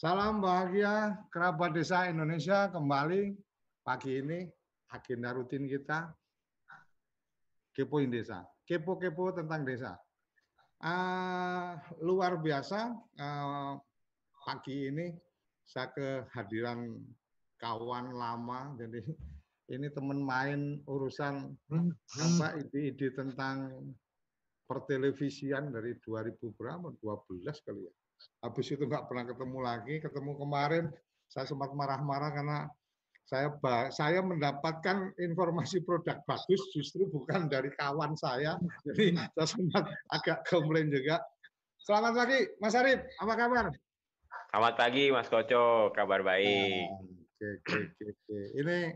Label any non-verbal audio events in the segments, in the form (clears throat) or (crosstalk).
Salam bahagia kerabat desa Indonesia kembali pagi ini agenda rutin kita kepoin desa, kepo-kepo tentang desa. Uh, luar biasa uh, pagi ini saya kehadiran kawan lama, jadi ini teman main urusan apa ide-ide tentang pertelevisian dari 2000 berapa? 12 kali ya. Habis itu nggak pernah ketemu lagi. Ketemu kemarin saya sempat marah-marah karena saya saya mendapatkan informasi produk bagus justru bukan dari kawan saya. Jadi saya sempat agak komplain juga. Selamat pagi Mas Arif. Apa kabar selamat pagi Mas Koco kabar baik oke oke oke ini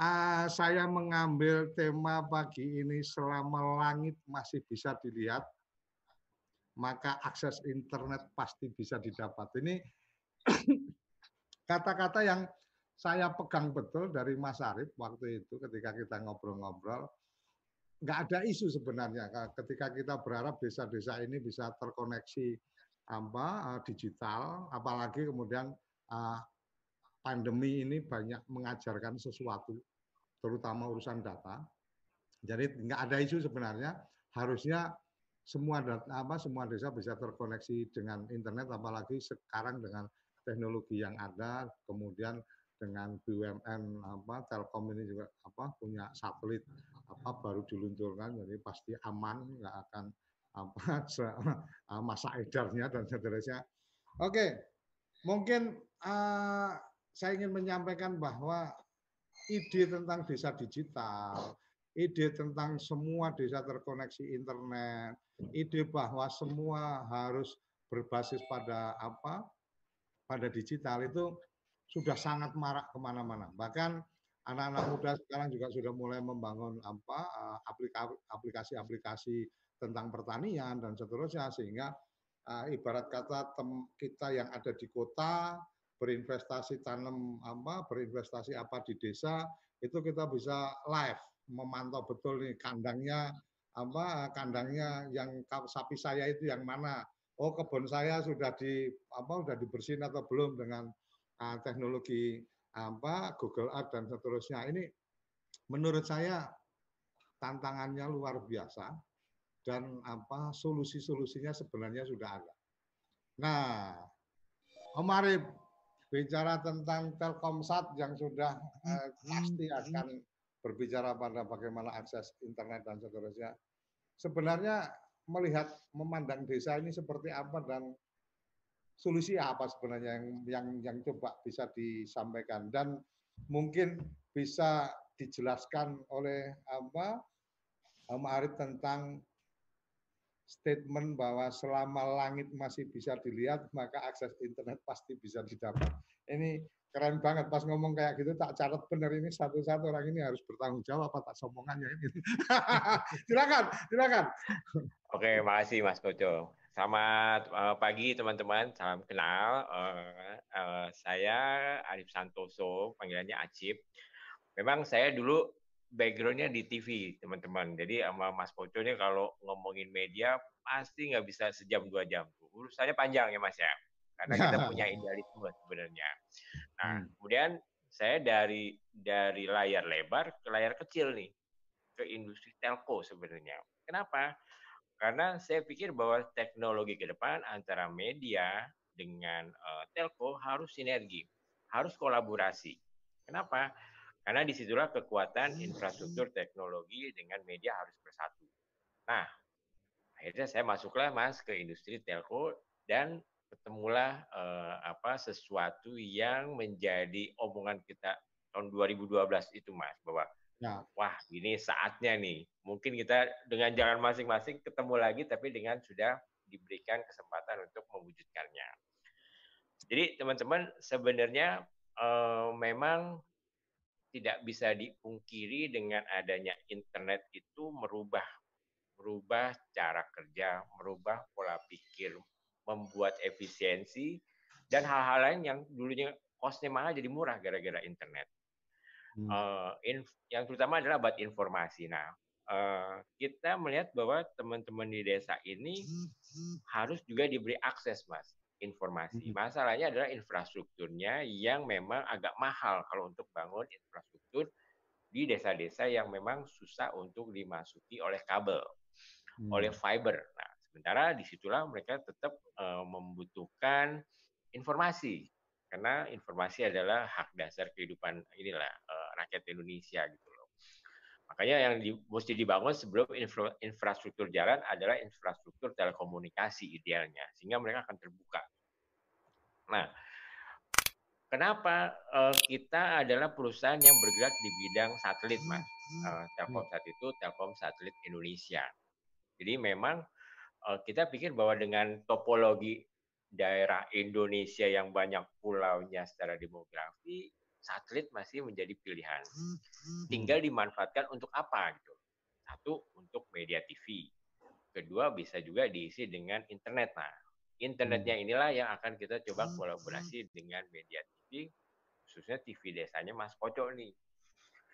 uh, saya mengambil tema pagi ini selama langit masih bisa dilihat maka akses internet pasti bisa didapat. Ini (coughs) kata-kata yang saya pegang betul dari Mas Arief waktu itu ketika kita ngobrol-ngobrol. Nggak ada isu sebenarnya ketika kita berharap desa-desa ini bisa terkoneksi apa eh, digital, apalagi kemudian uh, pandemi ini banyak mengajarkan sesuatu, terutama urusan data. Jadi nggak ada isu sebenarnya, harusnya semua data, apa semua desa bisa terkoneksi dengan internet apalagi sekarang dengan teknologi yang ada kemudian dengan BUMN apa Telkom ini juga apa punya satelit apa baru diluncurkan jadi pasti aman nggak akan apa (laughs) masa edarnya dan seterusnya. Oke, mungkin uh, saya ingin menyampaikan bahwa ide tentang desa digital, ide tentang semua desa terkoneksi internet, ide bahwa semua harus berbasis pada apa pada digital itu sudah sangat marak ke mana-mana bahkan anak-anak muda sekarang juga sudah mulai membangun apa eh, aplikasi-aplikasi tentang pertanian dan seterusnya sehingga uh, ibarat kata tem kita yang ada di kota berinvestasi tanam apa berinvestasi apa di desa itu kita bisa live memantau betul nih kandangnya apa kandangnya yang sapi saya itu yang mana. Oh kebun saya sudah di apa sudah dibersihin atau belum dengan uh, teknologi apa Google Earth dan seterusnya. Ini menurut saya tantangannya luar biasa dan apa solusi-solusinya sebenarnya sudah ada. Nah, Om Arif bicara tentang Telkomsat yang sudah eh, pasti akan berbicara pada bagaimana akses internet dan seterusnya. Sebenarnya melihat memandang desa ini seperti apa dan solusi apa sebenarnya yang yang yang coba bisa disampaikan dan mungkin bisa dijelaskan oleh apa Arif tentang statement bahwa selama langit masih bisa dilihat maka akses internet pasti bisa didapat. Ini keren banget pas ngomong kayak gitu tak catat benar ini satu-satu orang ini harus bertanggung jawab apa tak sombongannya ini. (laughs) silakan, silakan. Oke, makasih Mas Koco. Selamat uh, pagi teman-teman, salam kenal. Uh, uh, saya Arif Santoso, panggilannya Acip. Memang saya dulu backgroundnya di TV, teman-teman. Jadi sama Mas Koco ini kalau ngomongin media pasti nggak bisa sejam dua jam. Urusannya panjang ya Mas ya karena (laughs) kita punya idealisme sebenarnya. Nah, hmm. kemudian saya dari dari layar lebar ke layar kecil nih ke industri telco sebenarnya. Kenapa? Karena saya pikir bahwa teknologi ke depan antara media dengan uh, telco harus sinergi, harus kolaborasi. Kenapa? Karena di situlah kekuatan infrastruktur teknologi dengan media harus bersatu. Nah, akhirnya saya masuklah mas ke industri telco dan ketemulah uh, apa sesuatu yang menjadi omongan kita tahun 2012 itu Mas bahwa ya. wah ini saatnya nih mungkin kita dengan jalan masing-masing ketemu lagi tapi dengan sudah diberikan kesempatan untuk mewujudkannya. Jadi teman-teman sebenarnya uh, memang tidak bisa dipungkiri dengan adanya internet itu merubah merubah cara kerja, merubah pola pikir membuat efisiensi dan hal-hal lain yang dulunya costnya mahal jadi murah gara-gara internet. Hmm. Uh, inf yang terutama adalah buat informasi. Nah, uh, kita melihat bahwa teman-teman di desa ini harus juga diberi akses, mas, informasi. Masalahnya adalah infrastrukturnya yang memang agak mahal kalau untuk bangun infrastruktur di desa-desa yang memang susah untuk dimasuki oleh kabel, hmm. oleh fiber. Nah, sementara di situlah mereka tetap uh, membutuhkan informasi karena informasi adalah hak dasar kehidupan inilah uh, rakyat Indonesia gitu. Makanya yang di, mesti dibangun sebelum infra, infrastruktur jalan adalah infrastruktur telekomunikasi idealnya sehingga mereka akan terbuka. Nah, kenapa uh, kita adalah perusahaan yang bergerak di bidang satelit, Mas? Uh, Telkomsat itu Telkom Satelit Indonesia. Jadi memang uh, kita pikir bahwa dengan topologi daerah Indonesia yang banyak pulaunya secara demografi, satelit masih menjadi pilihan. Tinggal dimanfaatkan untuk apa gitu. Satu untuk media TV. Kedua bisa juga diisi dengan internet. Nah, internetnya inilah yang akan kita coba kolaborasi dengan media TV, khususnya TV desanya Mas Koco nih.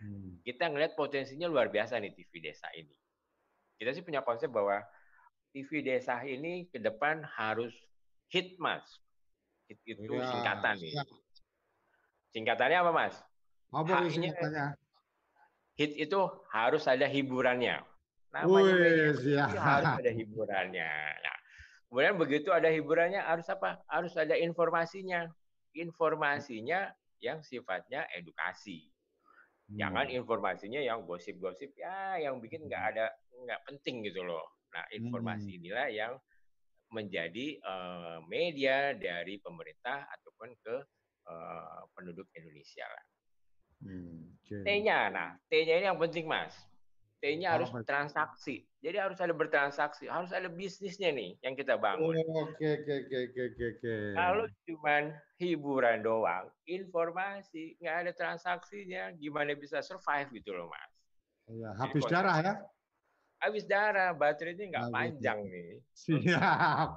Hmm. Kita ngelihat potensinya luar biasa nih TV desa ini. Kita sih punya konsep bahwa TV desa ini ke depan harus hit mas. Hit itu ya, singkatan nih. Ya. Singkatannya apa mas? Apa singkatannya? Hit itu harus ada hiburannya. Namanya Wih, ya. harus ada hiburannya. Nah, kemudian begitu ada hiburannya harus apa? Harus ada informasinya. Informasinya yang sifatnya edukasi. Jangan hmm. informasinya yang gosip-gosip ya, yang bikin nggak hmm. ada nggak penting gitu loh. Nah, informasi hmm. inilah yang menjadi uh, media dari pemerintah ataupun ke uh, penduduk Indonesia lah. Hmm, okay. T-nya, nah T-nya ini yang penting mas. T-nya harus oh, transaksi. Jadi harus ada bertransaksi, harus ada bisnisnya nih yang kita bangun. Oke oke oke oke oke. Kalau cuma hiburan doang, informasi nggak ada transaksinya, gimana bisa survive gitu loh mas? Ya, habis darah ya? Habis darah, baterainya nggak panjang nih. Siap.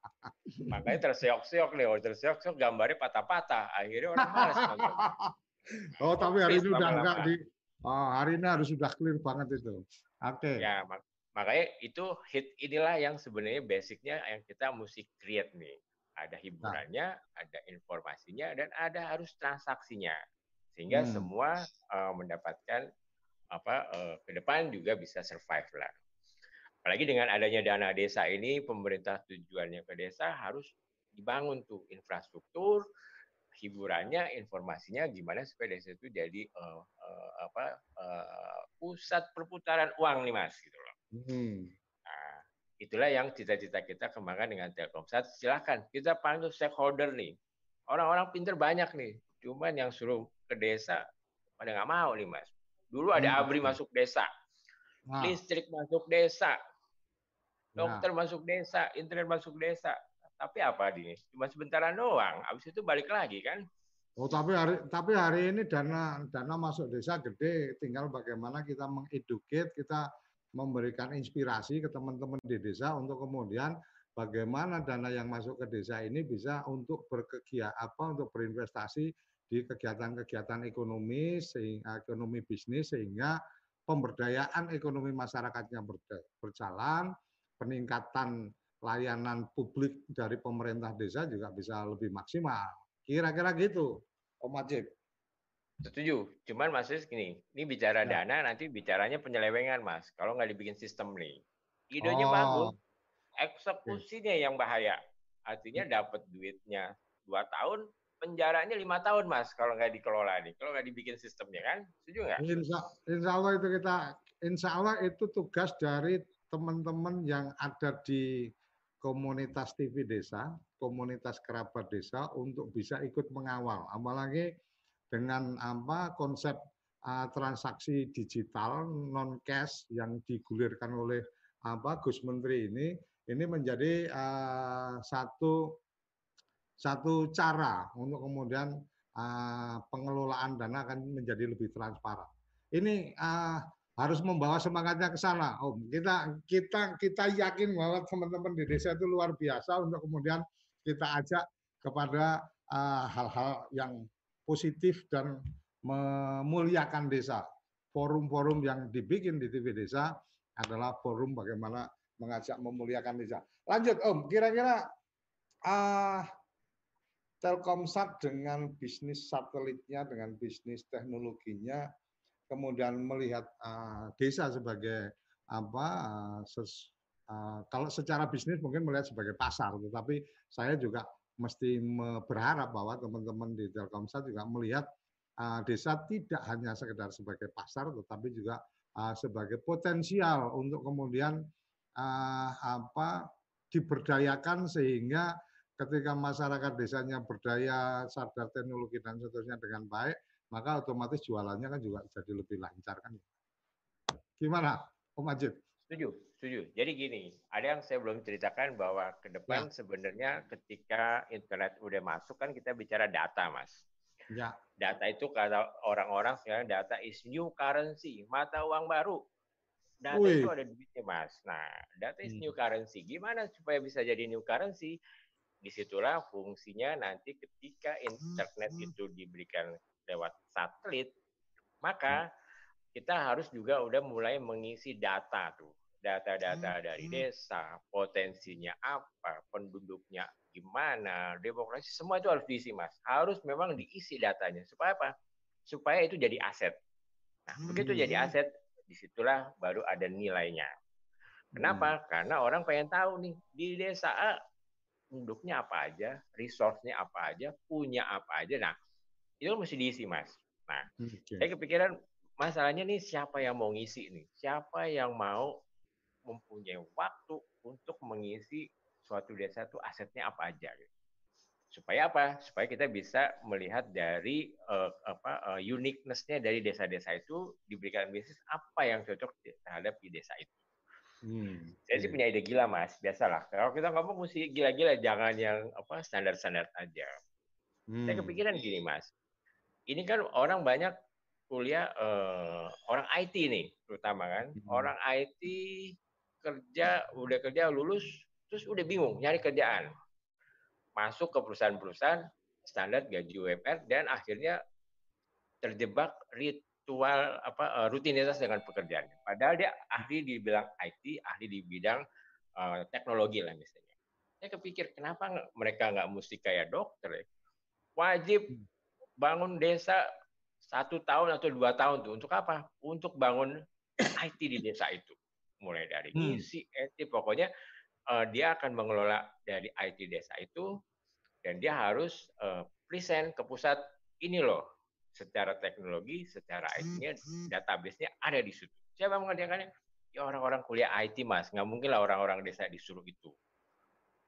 (laughs) Makanya terseok-seok nih, oh terseok-seok gambarnya patah-patah. Akhirnya orang malas. (laughs) Oh, tapi hari ini udah enggak di oh, hari ini harus sudah clear banget itu. Oke. Okay. Ya, mak makanya itu hit inilah yang sebenarnya basicnya yang kita mesti create nih. Ada hiburannya, nah. ada informasinya, dan ada harus transaksinya. Sehingga hmm. semua uh, mendapatkan apa uh, ke depan juga bisa survive lah. Apalagi dengan adanya dana desa ini, pemerintah tujuannya ke desa harus dibangun tuh infrastruktur, hiburannya, informasinya gimana supaya desa itu jadi uh, uh, apa uh, pusat perputaran uang nih mas gitu loh. Hmm. Nah, itulah yang cita-cita kita kembangkan dengan Telkomsat. Silahkan kita panggil stakeholder nih. Orang-orang pinter banyak nih. Cuman yang suruh ke desa pada nggak mau nih mas. Dulu ada hmm. ABRI masuk desa, nah. listrik masuk desa, dokter nah. masuk desa, internet masuk desa. Tapi apa ini? Cuma sebentaran doang. Habis itu balik lagi kan? Oh, tapi hari tapi hari ini dana dana masuk desa gede. Tinggal bagaimana kita mengeduket, kita memberikan inspirasi ke teman-teman di desa untuk kemudian bagaimana dana yang masuk ke desa ini bisa untuk berkegiatan apa untuk berinvestasi di kegiatan-kegiatan ekonomi sehingga ekonomi bisnis sehingga pemberdayaan ekonomi masyarakatnya berjalan, peningkatan layanan publik dari pemerintah desa juga bisa lebih maksimal. Kira-kira gitu, Om Ajib. Setuju. Cuman maksudnya gini, ini bicara ya. dana, nanti bicaranya penyelewengan, Mas. Kalau nggak dibikin sistem nih. Idenya oh. bagus, eksekusinya yang bahaya. Artinya dapat duitnya dua tahun, penjaranya lima tahun mas kalau nggak dikelola nih kalau nggak dibikin sistemnya kan setuju nggak? Insya, insya Allah itu kita insya Allah itu tugas dari teman-teman yang ada di komunitas TV desa, komunitas kerabat desa untuk bisa ikut mengawal. Apalagi dengan apa konsep uh, transaksi digital non cash yang digulirkan oleh apa Gus Menteri ini, ini menjadi uh, satu satu cara untuk kemudian uh, pengelolaan dana akan menjadi lebih transparan. Ini uh, harus membawa semangatnya ke sana. Oh, kita kita kita yakin bahwa teman-teman di desa itu luar biasa untuk kemudian kita ajak kepada hal-hal uh, yang positif dan memuliakan desa. Forum-forum yang dibikin di TV Desa adalah forum bagaimana mengajak memuliakan desa. Lanjut Om, kira-kira uh, Telkomsat dengan bisnis satelitnya, dengan bisnis teknologinya, kemudian melihat uh, desa sebagai apa? Uh, ses, uh, kalau secara bisnis mungkin melihat sebagai pasar, tetapi saya juga mesti berharap bahwa teman-teman di Telkomsat juga melihat uh, desa tidak hanya sekedar sebagai pasar, tetapi juga uh, sebagai potensial untuk kemudian uh, apa diberdayakan sehingga ketika masyarakat desanya berdaya, sadar teknologi dan seterusnya dengan baik, maka otomatis jualannya kan juga jadi lebih lancar kan. Gimana, Om Ajib? Setuju, setuju. Jadi gini, ada yang saya belum ceritakan bahwa ke depan ya. sebenarnya ketika internet udah masuk kan kita bicara data, Mas. Ya. Data itu kata orang-orang sekarang data is new currency, mata uang baru. Data Ui. itu ada duitnya, Mas. Nah, data is hmm. new currency. Gimana supaya bisa jadi new currency? Di situlah fungsinya nanti ketika internet hmm. itu diberikan lewat satelit, maka hmm. kita harus juga udah mulai mengisi data tuh, data-data hmm. dari desa, potensinya apa, penduduknya gimana, demokrasi, semua itu harus diisi mas. Harus memang diisi datanya supaya apa? Supaya itu jadi aset. Nah, begitu jadi aset, di situlah baru ada nilainya. Kenapa? Karena orang pengen tahu nih di desa A penduduknya apa aja, resource-nya apa aja, punya apa aja. Nah, itu mesti diisi, Mas. Nah, okay. saya kepikiran masalahnya nih siapa yang mau ngisi nih? Siapa yang mau mempunyai waktu untuk mengisi suatu desa itu asetnya apa aja gitu. Supaya apa? Supaya kita bisa melihat dari uh, apa uh, uniqueness-nya dari desa-desa itu diberikan bisnis apa yang cocok terhadap di desa itu. Hmm, Saya sih iya. punya ide gila mas, biasalah. Kalau kita ngomong mesti gila-gila, jangan yang apa standar-standar aja. Hmm. Saya kepikiran gini mas, ini kan orang banyak kuliah uh, orang IT nih, terutama kan. Hmm. Orang IT kerja, udah kerja lulus, terus udah bingung nyari kerjaan. Masuk ke perusahaan-perusahaan standar gaji UMR dan akhirnya terjebak ritual apa uh, rutinitas dengan pekerjaan. Padahal dia ahli di bidang IT, ahli di bidang uh, teknologi lah misalnya. Saya kepikir kenapa mereka nggak mesti kayak dokter ya? Wajib bangun desa satu tahun atau dua tahun tuh untuk apa? Untuk bangun IT di desa itu. Mulai dari misi, hmm. IT, pokoknya uh, dia akan mengelola dari IT desa itu dan dia harus uh, present ke pusat ini loh secara teknologi, secara IT-nya, hmm. database-nya ada di situ. Siapa mengerjakannya? Ya orang-orang kuliah IT, Mas. Nggak mungkin lah orang-orang desa disuruh itu.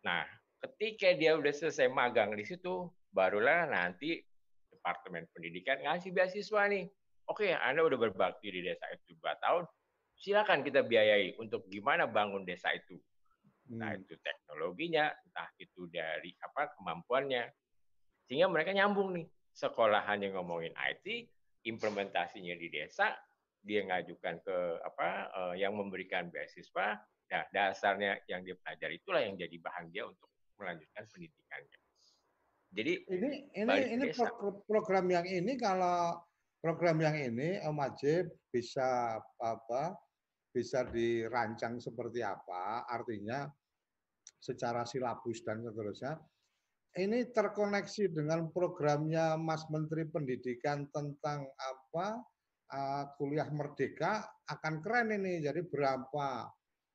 Nah, ketika dia udah selesai magang di situ, barulah nanti Departemen Pendidikan ngasih beasiswa nih. Oke, Anda udah berbakti di desa itu dua tahun, silakan kita biayai untuk gimana bangun desa itu. Nah, itu teknologinya, entah itu dari apa kemampuannya. Sehingga mereka nyambung nih sekolahan yang ngomongin IT, implementasinya di desa, dia ngajukan ke apa uh, yang memberikan beasiswa, nah dasarnya yang dia pelajari itulah yang jadi bahan dia untuk melanjutkan pendidikannya. Jadi ini ini ini pro program yang ini kalau program yang ini Om Ajib bisa apa bisa dirancang seperti apa? Artinya secara silabus dan seterusnya ini terkoneksi dengan programnya Mas Menteri Pendidikan tentang apa uh, kuliah merdeka akan keren ini. Jadi berapa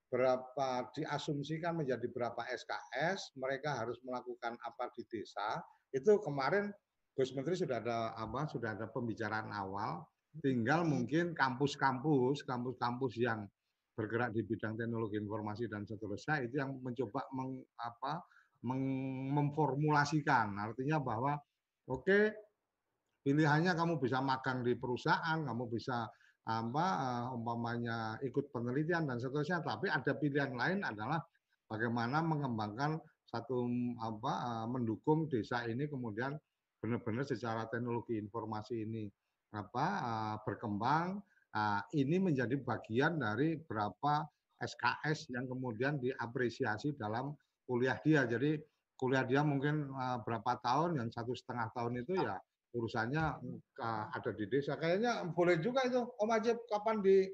berapa diasumsikan menjadi berapa SKS, mereka harus melakukan apa di desa. Itu kemarin Gus Menteri sudah ada apa sudah ada pembicaraan awal. Tinggal mungkin kampus-kampus, kampus-kampus yang bergerak di bidang teknologi informasi dan seterusnya itu yang mencoba meng, apa, memformulasikan. Artinya bahwa oke okay, pilihannya kamu bisa magang di perusahaan, kamu bisa apa uh, umpamanya ikut penelitian dan seterusnya, tapi ada pilihan lain adalah bagaimana mengembangkan satu apa uh, mendukung desa ini kemudian benar-benar secara teknologi informasi ini apa uh, berkembang uh, ini menjadi bagian dari berapa SKS yang kemudian diapresiasi dalam kuliah dia. Jadi kuliah dia mungkin uh, berapa tahun, yang satu setengah tahun itu ya urusannya uh, ada di desa. Kayaknya boleh juga itu, Om Ajib, kapan di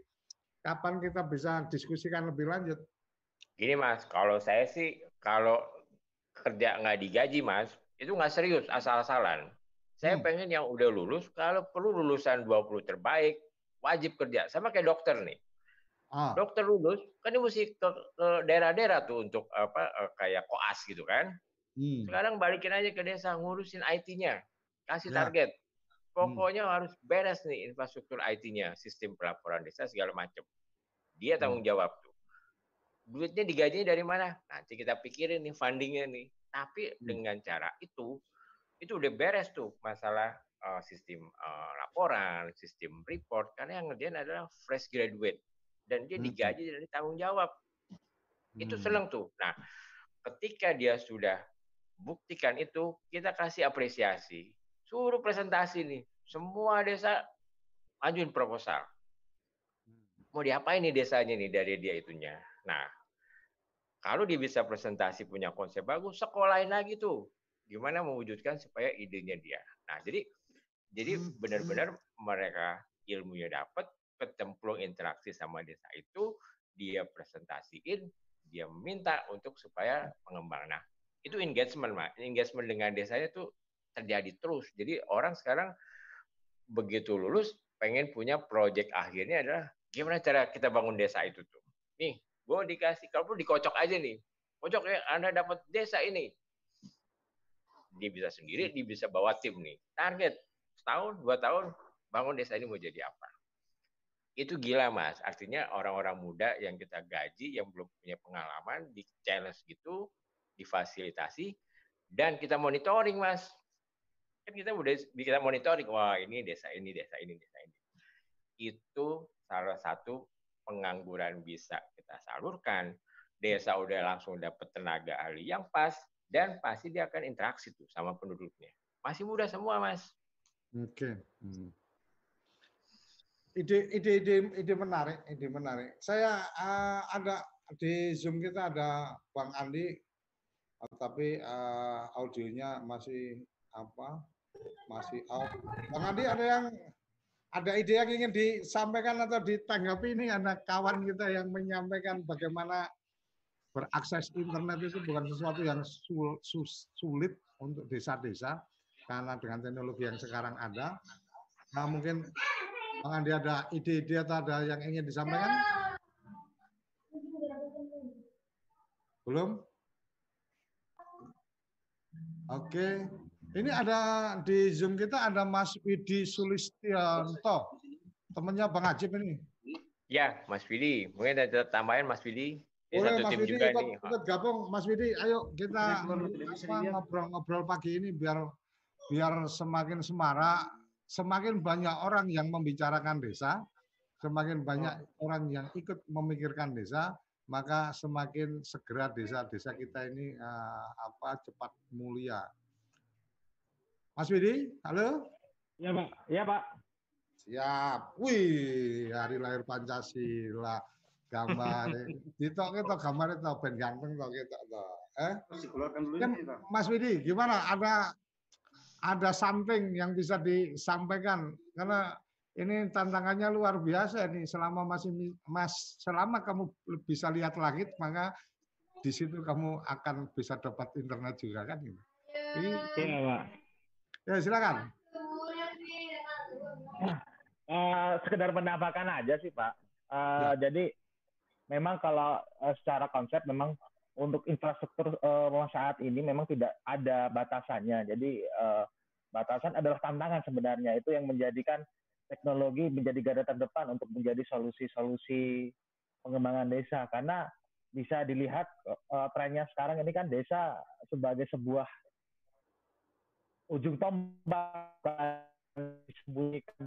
kapan kita bisa diskusikan lebih lanjut? Gini Mas, kalau saya sih kalau kerja nggak digaji Mas, itu nggak serius asal-asalan. Saya hmm. pengen yang udah lulus, kalau perlu lulusan 20 terbaik, wajib kerja. Sama kayak dokter nih. Ah. Dokter lulus, kan dia mesti ke, ke daerah-daerah tuh untuk apa eh, kayak koas gitu kan. Hmm. Sekarang balikin aja ke desa ngurusin IT-nya, kasih ya. target. Hmm. Pokoknya hmm. harus beres nih infrastruktur IT-nya, sistem pelaporan desa segala macam. Dia hmm. tanggung jawab tuh. Duitnya digajinya dari mana? Nanti kita pikirin nih fundingnya nih. Tapi hmm. dengan cara itu, itu udah beres tuh masalah uh, sistem uh, laporan, sistem report. Karena yang ngerjain adalah fresh graduate dan dia hmm. digaji dari tanggung jawab. Itu hmm. seneng tuh. Nah, ketika dia sudah buktikan itu, kita kasih apresiasi. Suruh presentasi nih. Semua desa ajuin proposal. Mau diapain nih desanya nih dari dia itunya. Nah, kalau dia bisa presentasi punya konsep bagus, sekolahin lagi tuh. Gimana mewujudkan supaya idenya dia. Nah, jadi jadi hmm. benar-benar mereka ilmunya dapat, kecemplung interaksi sama desa itu, dia presentasiin, dia minta untuk supaya pengembangan. Nah, itu engagement, Mak. Engagement dengan desanya itu terjadi terus. Jadi orang sekarang begitu lulus pengen punya project akhirnya adalah gimana cara kita bangun desa itu tuh. Nih, gue dikasih, kalau perlu dikocok aja nih. Kocok ya, Anda dapat desa ini. Dia bisa sendiri, dia bisa bawa tim nih. Target setahun, dua tahun, bangun desa ini mau jadi apa itu gila mas. Artinya orang-orang muda yang kita gaji yang belum punya pengalaman di challenge gitu difasilitasi dan kita monitoring mas. Kan kita udah kita monitoring wah ini desa ini desa ini desa ini. Itu salah satu pengangguran bisa kita salurkan. Desa udah langsung dapat tenaga ahli yang pas dan pasti dia akan interaksi tuh sama penduduknya. Masih muda semua mas. Oke. Okay. hmm ide ide ide ide menarik ide menarik. Saya uh, ada di zoom kita ada bang Andi uh, tapi uh, audionya masih apa? Masih out bang Andi ada yang ada ide yang ingin disampaikan atau ditanggapi? Ini ada kawan kita yang menyampaikan bagaimana berakses internet itu bukan sesuatu yang sul, sus, sulit untuk desa-desa karena dengan teknologi yang sekarang ada. Nah mungkin Bang Andi ada ide-ide atau ada yang ingin disampaikan? Belum? Oke. Ini ada di Zoom kita ada Mas Widi Sulistianto. Temannya Bang Ajib ini. Ya, Mas Widi. Mungkin ada tambahan Mas Widi. Boleh Mas Widi juga ikut, ikut gabung. Mas Widi, ayo kita ngobrol-ngobrol pagi ini biar biar semakin semarak semakin banyak orang yang membicarakan desa, semakin banyak oh. orang yang ikut memikirkan desa, maka semakin segera desa-desa kita ini uh, apa cepat mulia. Mas Widi, halo? Ya Pak, ya Pak. Siap. Wih, hari lahir Pancasila. Gambar. (laughs) Ditok kita gambar itu ben ganteng tok kita Eh? Kan, Mas Widi, gimana? Ada ada something yang bisa disampaikan karena ini tantangannya luar biasa nih selama masih mas selama kamu bisa lihat langit maka di situ kamu akan bisa dapat internet juga kan ini. Iya, Pak. Ya, silakan. Uh, sekedar penampakan aja sih, Pak. Uh, ya. Jadi memang kalau uh, secara konsep memang untuk infrastruktur uh, saat ini memang tidak ada batasannya. Jadi uh, batasan adalah tantangan sebenarnya. Itu yang menjadikan teknologi menjadi garda terdepan untuk menjadi solusi-solusi pengembangan desa. Karena bisa dilihat uh, trennya sekarang ini kan desa sebagai sebuah ujung tombak. Disembunyikan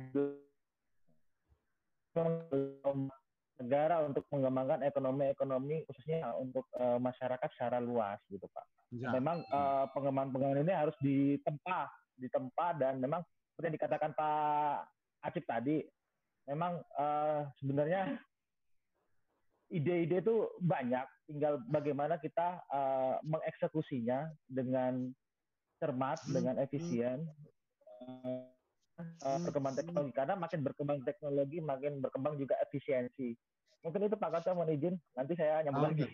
negara untuk mengembangkan ekonomi-ekonomi khususnya untuk uh, masyarakat secara luas gitu Pak. Ya. Memang uh, pengembangan-pengembangan ini harus ditempa, ditempa dan memang seperti yang dikatakan Pak Acik tadi, memang uh, sebenarnya ide-ide itu banyak, tinggal bagaimana kita uh, mengeksekusinya dengan cermat, hmm. dengan efisien. Uh, uh, perkembangan teknologi karena makin berkembang teknologi makin berkembang juga efisiensi. Mungkin itu Pak Kato mohon izin, nanti saya nyambung okay. lagi.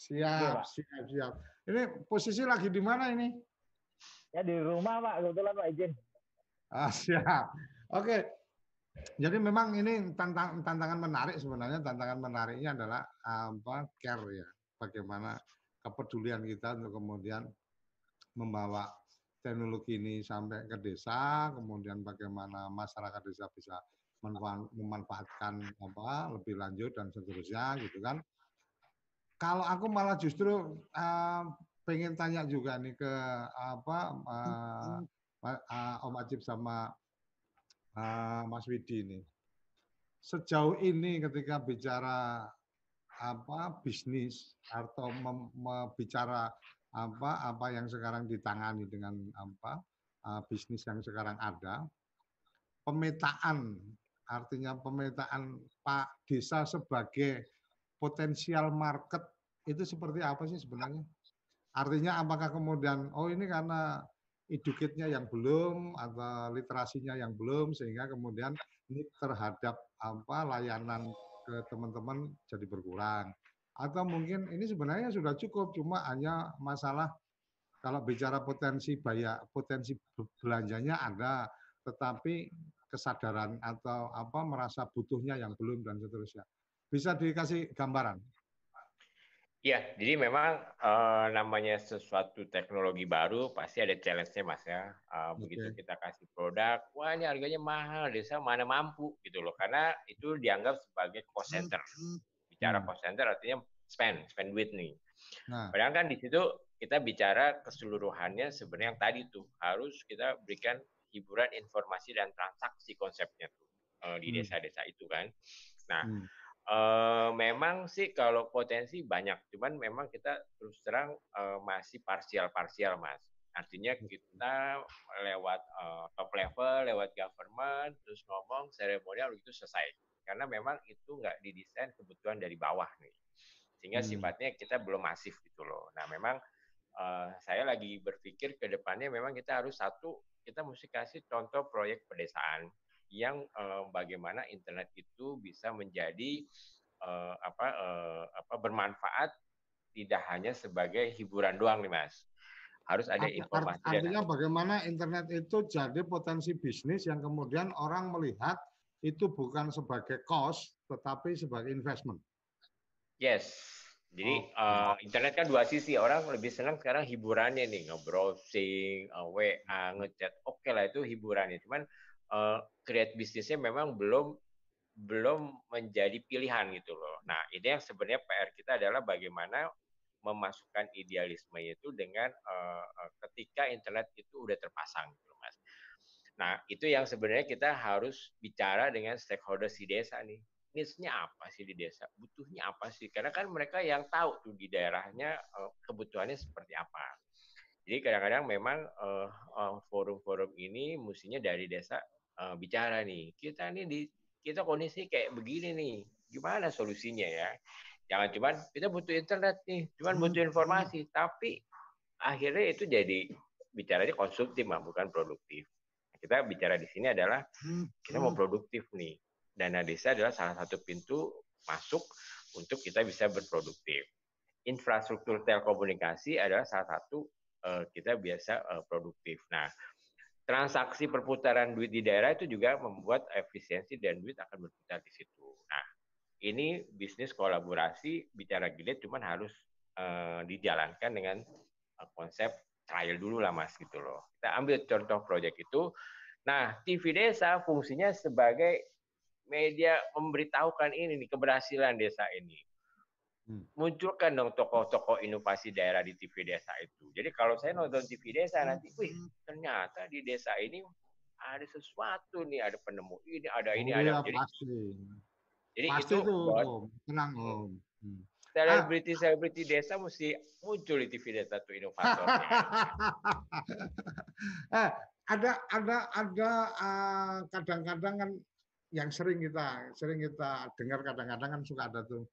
Siap, ya, siap, siap. Ini posisi lagi di mana ini? Ya di rumah Pak, kebetulan Pak izin. Ah, siap. Oke, jadi memang ini tantang, tantangan menarik sebenarnya tantangan menariknya adalah apa care ya bagaimana kepedulian kita untuk kemudian membawa teknologi ini sampai ke desa kemudian bagaimana masyarakat desa bisa memanfaatkan apa lebih lanjut dan seterusnya gitu kan kalau aku malah justru uh, pengen tanya juga nih ke apa uh, uh, Om Ajib sama uh, Mas Widi ini. Sejauh ini ketika bicara apa bisnis atau bicara apa apa yang sekarang ditangani dengan apa uh, bisnis yang sekarang ada, pemetaan artinya pemetaan Pak Desa sebagai potensial market itu seperti apa sih sebenarnya? Artinya apakah kemudian oh ini karena educate-nya yang belum atau literasinya yang belum sehingga kemudian ini terhadap apa layanan ke teman-teman jadi berkurang atau mungkin ini sebenarnya sudah cukup cuma hanya masalah kalau bicara potensi bayar potensi belanjanya ada tetapi kesadaran atau apa merasa butuhnya yang belum dan seterusnya bisa dikasih gambaran Iya, jadi memang uh, namanya sesuatu teknologi baru pasti ada challenge-nya mas ya. Uh, okay. Begitu kita kasih produk, wah ini harganya mahal, desa mana mampu gitu loh. Karena itu dianggap sebagai cost center. Bicara hmm. cost center artinya spend, spend with nih. Nah. Padahal kan di situ kita bicara keseluruhannya sebenarnya yang tadi tuh harus kita berikan hiburan, informasi dan transaksi konsepnya tuh uh, di hmm. desa-desa itu kan. Nah. Hmm Uh, memang sih kalau potensi banyak, cuman memang kita terus terang uh, masih parsial-parsial, Mas. Artinya kita lewat uh, top level, lewat government, terus ngomong seremonial itu selesai. Karena memang itu nggak didesain kebutuhan dari bawah nih. Sehingga hmm. sifatnya kita belum masif gitu loh. Nah memang uh, saya lagi berpikir ke depannya memang kita harus satu, kita mesti kasih contoh proyek pedesaan yang uh, bagaimana internet itu bisa menjadi uh, apa uh, apa bermanfaat tidak hanya sebagai hiburan doang nih mas harus ada informasi artinya dan... bagaimana internet itu jadi potensi bisnis yang kemudian orang melihat itu bukan sebagai cost tetapi sebagai investment yes jadi oh. uh, internet kan dua sisi orang lebih senang sekarang hiburannya nih nge-browsing, uh, WA, ngechat. Oke okay lah itu hiburannya. Cuman uh, create bisnisnya memang belum belum menjadi pilihan gitu loh. Nah, ini yang sebenarnya PR kita adalah bagaimana memasukkan idealisme itu dengan uh, ketika internet itu udah terpasang gitu. Nah, itu yang sebenarnya kita harus bicara dengan stakeholder di desa nih. Needs-nya apa sih di desa? Butuhnya apa sih? Karena kan mereka yang tahu tuh di daerahnya uh, kebutuhannya seperti apa. Jadi kadang-kadang memang forum-forum uh, uh, ini mestinya dari desa bicara nih, kita nih di kita kondisi kayak begini nih, gimana solusinya ya? Jangan cuman kita butuh internet nih, cuman hmm, butuh informasi, tapi akhirnya itu jadi bicaranya konsumtif mah bukan produktif. Kita bicara di sini adalah hmm, kita mau produktif nih. Dana desa adalah salah satu pintu masuk untuk kita bisa berproduktif. Infrastruktur telekomunikasi adalah salah satu uh, kita biasa uh, produktif. Nah, transaksi perputaran duit di daerah itu juga membuat efisiensi dan duit akan berputar di situ. Nah, ini bisnis kolaborasi bicara gilet cuman harus uh, dijalankan dengan uh, konsep trial dulu lah mas gitu loh. Kita ambil contoh proyek itu. Nah, TV desa fungsinya sebagai media memberitahukan ini nih keberhasilan desa ini. Hmm. munculkan dong tokoh-tokoh inovasi daerah di TV desa itu. Jadi kalau saya nonton TV desa nanti, wih ternyata di desa ini ada sesuatu nih, ada penemu ini, ada ini, oh, ada. Ya, jadi, pasti. Jadi pasti itu, itu tenang om. Hmm. Selebriti selebriti desa mesti muncul di TV desa tuh inovatornya. (laughs) eh, ada ada ada uh, kadang-kadang kan yang sering kita sering kita dengar kadang-kadang kan suka ada tuh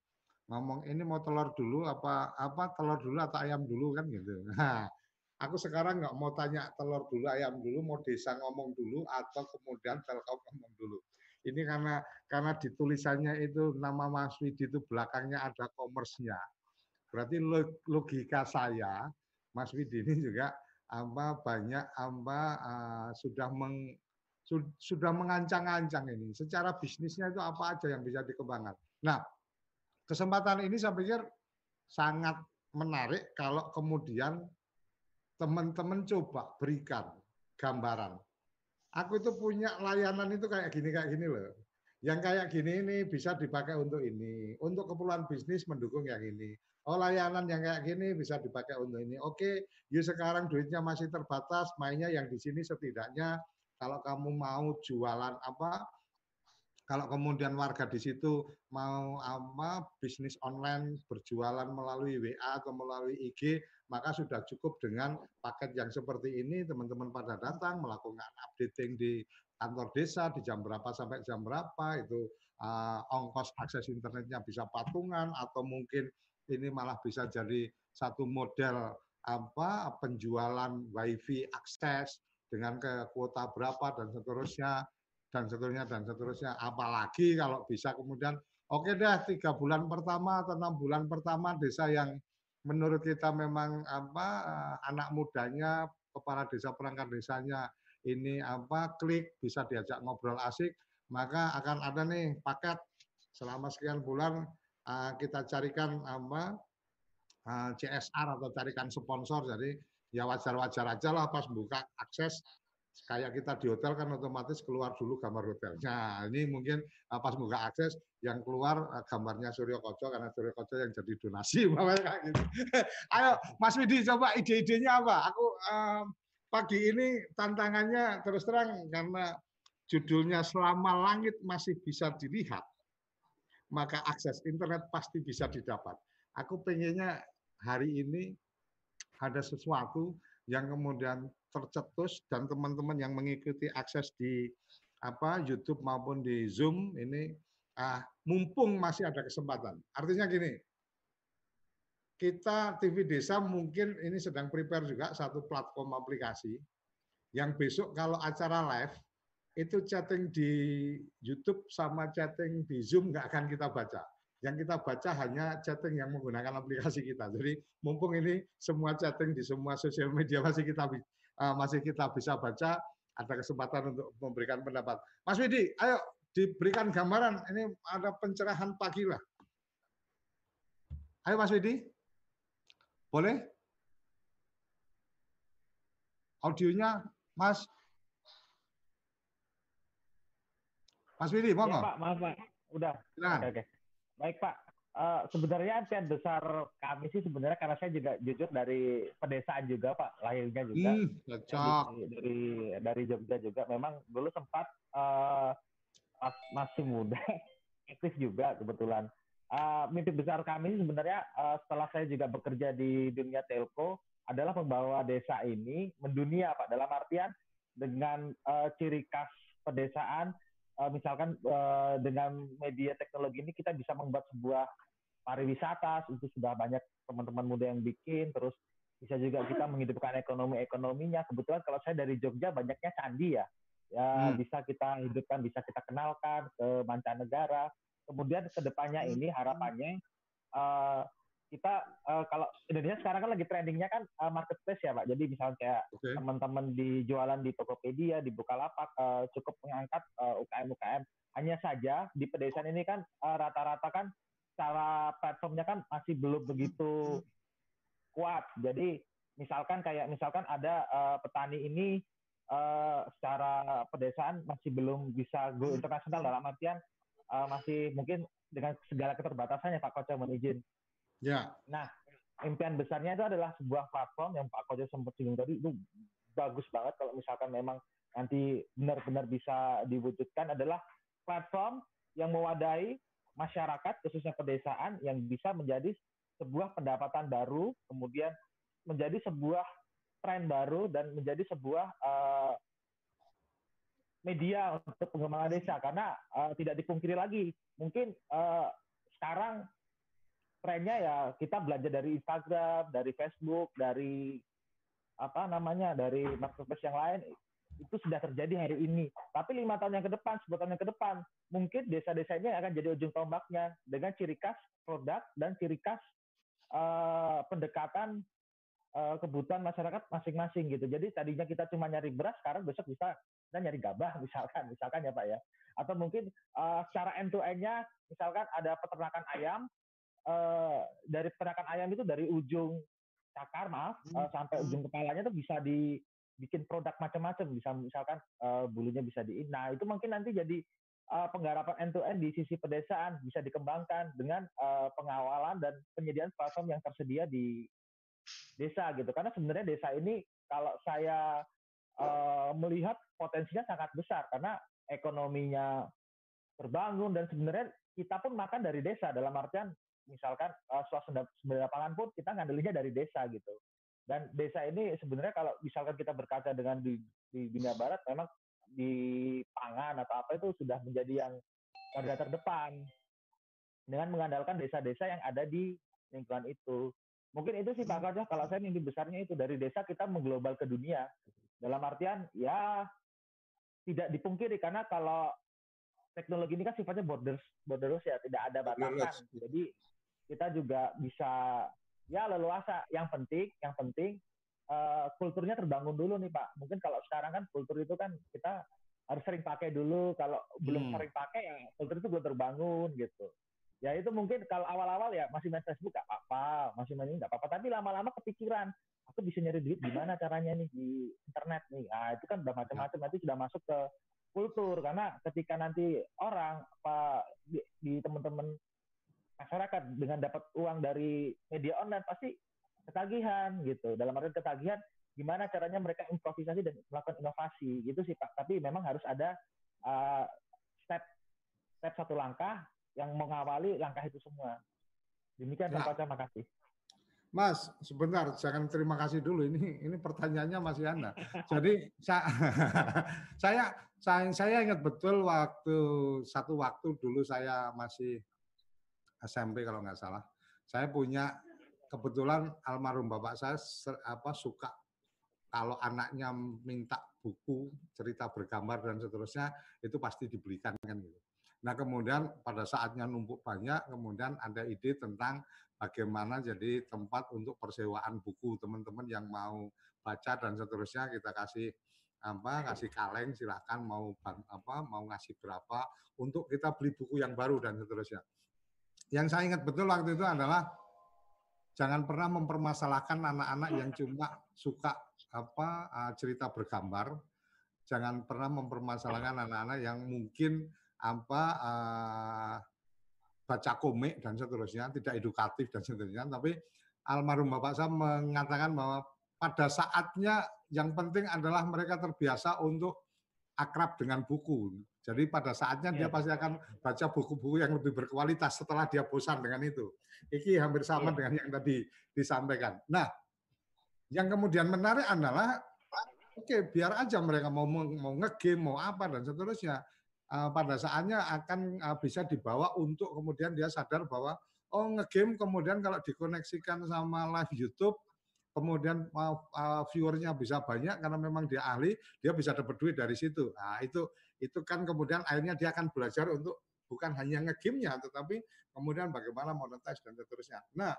ngomong ini mau telur dulu apa apa telur dulu atau ayam dulu kan gitu. Nah, aku sekarang nggak mau tanya telur dulu ayam dulu, mau desa ngomong dulu atau kemudian telkom ngomong dulu. Ini karena karena di tulisannya itu nama Mas Widi itu belakangnya ada komersnya. Berarti logika saya Mas Widi ini juga apa banyak apa uh, sudah meng, su, sudah mengancang-ancang ini. Secara bisnisnya itu apa aja yang bisa dikembangkan. Nah, kesempatan ini saya pikir sangat menarik kalau kemudian teman-teman coba berikan gambaran. Aku itu punya layanan itu kayak gini kayak gini loh. Yang kayak gini ini bisa dipakai untuk ini, untuk keperluan bisnis mendukung yang ini. Oh layanan yang kayak gini bisa dipakai untuk ini. Oke, yuk sekarang duitnya masih terbatas, mainnya yang di sini setidaknya kalau kamu mau jualan apa kalau kemudian warga di situ mau apa bisnis online berjualan melalui WA atau melalui IG, maka sudah cukup dengan paket yang seperti ini teman-teman pada datang melakukan updating di kantor desa di jam berapa sampai jam berapa itu uh, ongkos akses internetnya bisa patungan atau mungkin ini malah bisa jadi satu model apa penjualan wifi akses dengan ke kuota berapa dan seterusnya dan seterusnya dan seterusnya. Apalagi kalau bisa kemudian oke okay deh tiga bulan pertama atau enam bulan pertama desa yang menurut kita memang apa eh, anak mudanya kepala desa perangkat desanya ini apa klik bisa diajak ngobrol asik maka akan ada nih paket selama sekian bulan uh, kita carikan apa eh, CSR atau carikan sponsor jadi ya wajar-wajar aja lah pas buka akses kayak kita di hotel kan otomatis keluar dulu gambar hotelnya. Nah, ini mungkin uh, pas buka akses yang keluar uh, gambarnya Suryo Koco karena Suryo Koco yang jadi donasi (laughs) kayak gitu. (laughs) Ayo Mas Widi coba ide-idenya apa? Aku uh, pagi ini tantangannya terus terang karena judulnya selama langit masih bisa dilihat maka akses internet pasti bisa didapat. Aku pengennya hari ini ada sesuatu yang kemudian tercetus dan teman-teman yang mengikuti akses di apa YouTube maupun di Zoom ini ah, mumpung masih ada kesempatan. Artinya gini, kita TV Desa mungkin ini sedang prepare juga satu platform aplikasi yang besok kalau acara live itu chatting di YouTube sama chatting di Zoom nggak akan kita baca yang kita baca hanya chatting yang menggunakan aplikasi kita. Jadi mumpung ini semua chatting di semua sosial media masih kita uh, masih kita bisa baca, ada kesempatan untuk memberikan pendapat. Mas Widi, ayo diberikan gambaran. Ini ada pencerahan pagi lah. Ayo Mas Widi, boleh? Audionya, Mas. Mas Widi, mau ya, Pak, maaf Pak. Udah. Oke, oke. Baik Pak, uh, sebenarnya impian besar kami sih sebenarnya karena saya juga jujur dari pedesaan juga Pak, lahirnya juga hmm, dari, dari dari Jogja juga. Memang dulu sempat uh, masih muda (laughs) aktif juga kebetulan. Uh, mimpi besar kami sebenarnya uh, setelah saya juga bekerja di dunia telco adalah membawa desa ini mendunia Pak dalam artian dengan uh, ciri khas pedesaan uh, misalkan uh, dengan media teknologi ini kita bisa membuat sebuah pariwisata itu sudah banyak teman-teman muda yang bikin terus bisa juga kita menghidupkan ekonomi ekonominya kebetulan kalau saya dari Jogja banyaknya candi ya ya hmm. bisa kita hidupkan bisa kita kenalkan ke mancanegara kemudian ke depannya hmm. ini harapannya uh, kita uh, kalau Indonesia sekarang kan lagi trendingnya kan uh, marketplace ya pak. Jadi misalnya kayak okay. teman-teman di jualan di Tokopedia, di Bukalapak uh, cukup mengangkat uh, UKM UKM. Hanya saja di pedesaan ini kan rata-rata uh, kan cara platformnya kan masih belum begitu kuat. Jadi misalkan kayak misalkan ada uh, petani ini uh, secara pedesaan masih belum bisa go internasional dalam artian uh, masih mungkin dengan segala keterbatasannya Pak Koco mohon izin Ya. Nah, impian besarnya itu adalah sebuah platform yang Pak Kojo sempat singgung tadi itu bagus banget kalau misalkan memang nanti benar-benar bisa diwujudkan adalah platform yang mewadahi masyarakat khususnya pedesaan yang bisa menjadi sebuah pendapatan baru kemudian menjadi sebuah tren baru dan menjadi sebuah uh, media untuk pengembangan desa. Karena uh, tidak dipungkiri lagi mungkin uh, sekarang trennya ya kita belanja dari Instagram, dari Facebook, dari apa namanya dari marketplace yang lain itu sudah terjadi hari ini. Tapi lima tahun yang ke depan, sepuluh tahun yang ke depan, mungkin desa-desa ini akan jadi ujung tombaknya dengan ciri khas produk dan ciri khas uh, pendekatan uh, kebutuhan masyarakat masing-masing gitu. Jadi tadinya kita cuma nyari beras, sekarang besok bisa kita nyari gabah (laughs) misalkan, misalkan ya Pak ya. Atau mungkin uh, secara end to end-nya, misalkan ada peternakan ayam, uh, dari peternakan ayam itu dari ujung cakar maaf hmm. uh, sampai ujung kepalanya itu bisa dibikin produk macam-macam, bisa misalkan uh, bulunya bisa di. Nah itu mungkin nanti jadi uh, penggarapan end to end di sisi pedesaan bisa dikembangkan dengan uh, pengawalan dan penyediaan platform yang tersedia di desa gitu. Karena sebenarnya desa ini kalau saya uh, melihat potensinya sangat besar karena ekonominya terbangun dan sebenarnya kita pun makan dari desa dalam artian misalkan uh, suasana lapangan pun kita ngandelinnya dari desa gitu. Dan desa ini sebenarnya kalau misalkan kita berkaca dengan di, di dunia barat memang di pangan atau apa itu sudah menjadi yang garda terdepan dengan mengandalkan desa-desa yang ada di lingkungan itu. Mungkin itu sih Pak Kaja, kalau saya mimpi besarnya itu dari desa kita mengglobal ke dunia. Dalam artian ya tidak dipungkiri karena kalau teknologi ini kan sifatnya borders borderless ya, tidak ada batasan. Jadi kita juga bisa ya leluasa. Yang penting, yang penting uh, kulturnya terbangun dulu nih Pak. Mungkin kalau sekarang kan kultur itu kan kita harus sering pakai dulu. Kalau belum hmm. sering pakai ya kultur itu belum terbangun gitu. Ya itu mungkin kalau awal-awal ya masih main Facebook gak apa-apa, masih main ini gak apa-apa. Tapi lama-lama kepikiran, aku bisa nyari duit gimana caranya nih di internet nih. Ah itu kan udah macam-macam. Nanti sudah masuk ke kultur karena ketika nanti orang apa di, di teman-teman masyarakat dengan dapat uang dari media online pasti ketagihan gitu. Dalam arti ketagihan, gimana caranya mereka improvisasi dan melakukan inovasi gitu sih Pak. Tapi memang harus ada uh, step step satu langkah yang mengawali langkah itu semua. Demikian nah. Terima kasih. Mas, sebentar, jangan terima kasih dulu. Ini ini pertanyaannya masih Anda. Jadi saya, (laughs) saya saya saya ingat betul waktu satu waktu dulu saya masih SMP kalau nggak salah. Saya punya kebetulan almarhum bapak saya apa suka kalau anaknya minta buku cerita bergambar dan seterusnya itu pasti dibelikan kan gitu. Nah kemudian pada saatnya numpuk banyak kemudian ada ide tentang bagaimana jadi tempat untuk persewaan buku teman-teman yang mau baca dan seterusnya kita kasih apa kasih kaleng silahkan mau apa mau ngasih berapa untuk kita beli buku yang baru dan seterusnya. Yang saya ingat betul waktu itu adalah jangan pernah mempermasalahkan anak-anak yang cuma suka apa uh, cerita bergambar. Jangan pernah mempermasalahkan anak-anak yang mungkin apa uh, baca komik dan seterusnya, tidak edukatif dan seterusnya. Tapi almarhum bapak saya mengatakan bahwa pada saatnya yang penting adalah mereka terbiasa untuk akrab dengan buku. Jadi pada saatnya dia iya. pasti akan baca buku-buku yang lebih berkualitas setelah dia bosan dengan itu. Iki hampir sama iya. dengan yang tadi disampaikan. Nah, yang kemudian menarik adalah oke okay, biar aja mereka mau mau ngegame mau apa dan seterusnya uh, pada saatnya akan uh, bisa dibawa untuk kemudian dia sadar bahwa oh ngegame kemudian kalau dikoneksikan sama live YouTube kemudian uh, viewernya bisa banyak karena memang dia ahli, dia bisa dapat duit dari situ. Nah, itu itu kan kemudian akhirnya dia akan belajar untuk bukan hanya ngegame-nya tetapi kemudian bagaimana monetize dan seterusnya. Nah,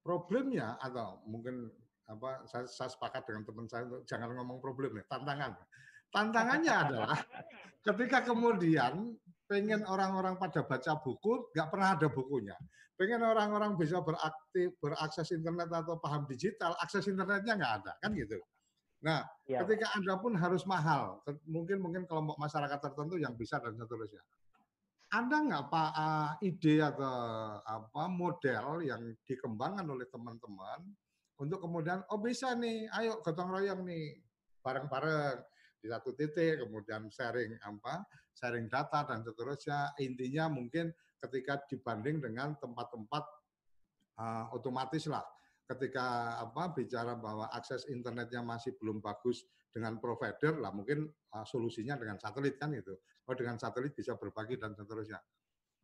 problemnya atau mungkin apa saya, saya sepakat dengan teman saya untuk jangan ngomong problem ya, tantangan. Tantangannya (laughs) adalah ketika kemudian pengen orang-orang pada baca buku, nggak pernah ada bukunya pengen orang-orang bisa beraktif, berakses internet atau paham digital, akses internetnya nggak ada, kan gitu. Nah, ya. ketika Anda pun harus mahal, mungkin mungkin kelompok masyarakat tertentu yang bisa dan seterusnya. Anda nggak pak uh, ide atau apa model yang dikembangkan oleh teman-teman untuk kemudian oh bisa nih, ayo gotong royong nih bareng-bareng di satu titik, kemudian sharing apa, sharing data dan seterusnya. Intinya mungkin ketika dibanding dengan tempat-tempat uh, otomatis lah. Ketika apa bicara bahwa akses internetnya masih belum bagus dengan provider lah mungkin uh, solusinya dengan satelit kan itu. Oh dengan satelit bisa berbagi dan seterusnya.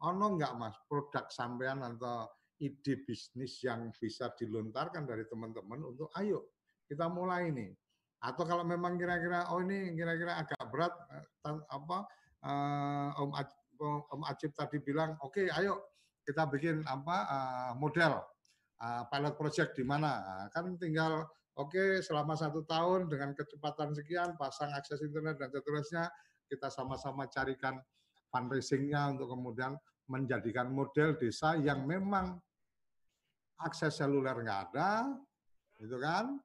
Ono nggak mas produk sampean atau ide bisnis yang bisa dilontarkan dari teman-teman untuk ayo kita mulai nih. Atau kalau memang kira-kira oh ini kira-kira agak berat eh, apa uh, Om Om Acip tadi bilang oke okay, ayo kita bikin apa uh, model uh, pilot project di mana. Nah, kan tinggal oke okay, selama satu tahun dengan kecepatan sekian pasang akses internet dan seterusnya kita sama-sama carikan fundraisingnya untuk kemudian menjadikan model desa yang memang akses seluler nggak ada, itu kan,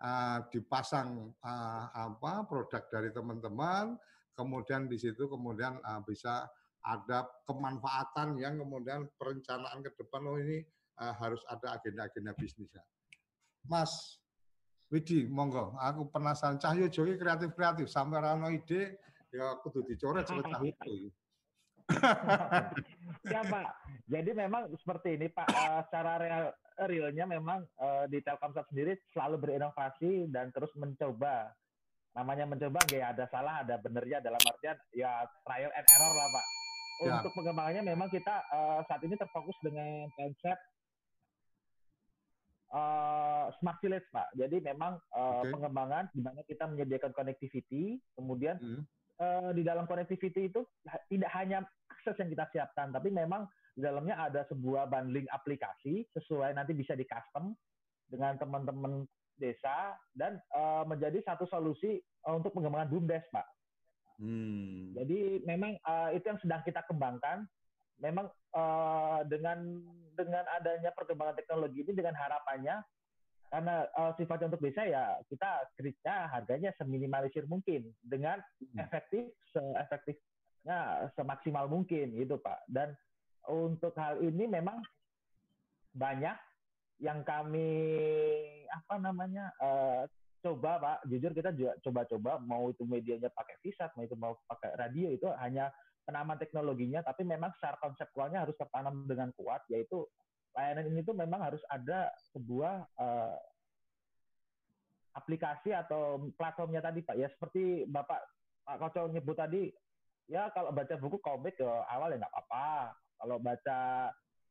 uh, dipasang uh, apa produk dari teman-teman, kemudian di situ kemudian uh, bisa ada kemanfaatan yang kemudian perencanaan ke depan oh ini uh, harus ada agenda-agenda bisnisnya. Mas Widi, monggo, aku penasaran Cahyo Joki kreatif-kreatif sampai rano ide ya kudu dicoret seperti (laughs) itu. ya Pak. Jadi memang seperti ini Pak. Uh, secara real, realnya memang uh, di Telkomsel sendiri selalu berinovasi dan terus mencoba. Namanya mencoba nggak ada salah, ada benernya dalam artian ya trial and error lah Pak. Untuk pengembangannya memang kita uh, saat ini terfokus dengan konsep uh, smart village Pak. Jadi memang uh, okay. pengembangan di mana kita menyediakan connectivity, kemudian hmm uh, di dalam connectivity itu tidak hanya akses yang kita siapkan, tapi memang di dalamnya ada sebuah bundling aplikasi sesuai nanti bisa di custom dengan teman-teman desa dan uh, menjadi satu solusi uh, untuk pengembangan bumdes, Pak. Hmm. Jadi memang uh, itu yang sedang kita kembangkan. Memang uh, dengan dengan adanya perkembangan teknologi ini dengan harapannya karena uh, sifatnya untuk desa ya kita kerja harganya seminimalisir mungkin dengan hmm. efektif seefektifnya semaksimal mungkin gitu pak dan untuk hal ini memang banyak yang kami apa namanya uh, coba pak jujur kita juga coba-coba mau itu medianya pakai visat mau itu mau pakai radio itu hanya penamaan teknologinya tapi memang secara konseptualnya harus tertanam dengan kuat yaitu layanan ini tuh memang harus ada sebuah uh, aplikasi atau platformnya tadi Pak. Ya seperti Bapak Pak Koco nyebut tadi, ya kalau baca buku komik ya awal ya nggak apa-apa. Kalau baca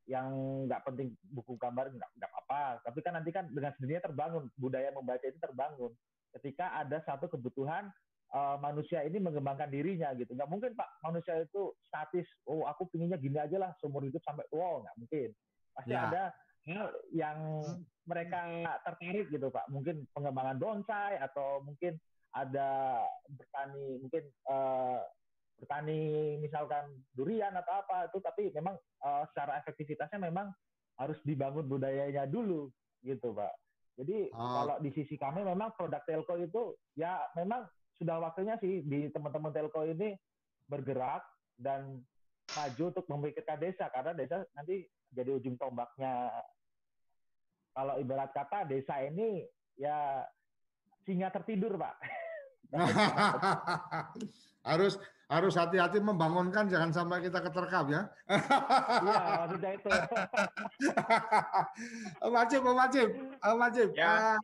yang nggak penting buku gambar nggak nggak apa-apa. Tapi kan nanti kan dengan sendirinya terbangun budaya membaca itu terbangun ketika ada satu kebutuhan uh, manusia ini mengembangkan dirinya gitu. Nggak mungkin Pak manusia itu statis. Oh aku pinginnya gini aja lah seumur hidup sampai wow nggak mungkin. Pasti ya. ada yang mereka tertarik gitu Pak. Mungkin pengembangan bonsai atau mungkin ada bertani mungkin uh, bertani misalkan durian atau apa itu tapi memang uh, secara efektivitasnya memang harus dibangun budayanya dulu gitu Pak. Jadi oh. kalau di sisi kami memang produk telco itu ya memang sudah waktunya sih di teman-teman telco ini bergerak dan maju untuk memikirkan desa karena desa nanti jadi ujung tombaknya kalau ibarat kata desa ini ya singa tertidur pak (laughs) (laughs) harus harus hati-hati membangunkan jangan sampai kita keterkap ya. Iya, maksudnya itu. (laughs) Om Ajib, Om Ajib, Om Ajib. Ya. Uh,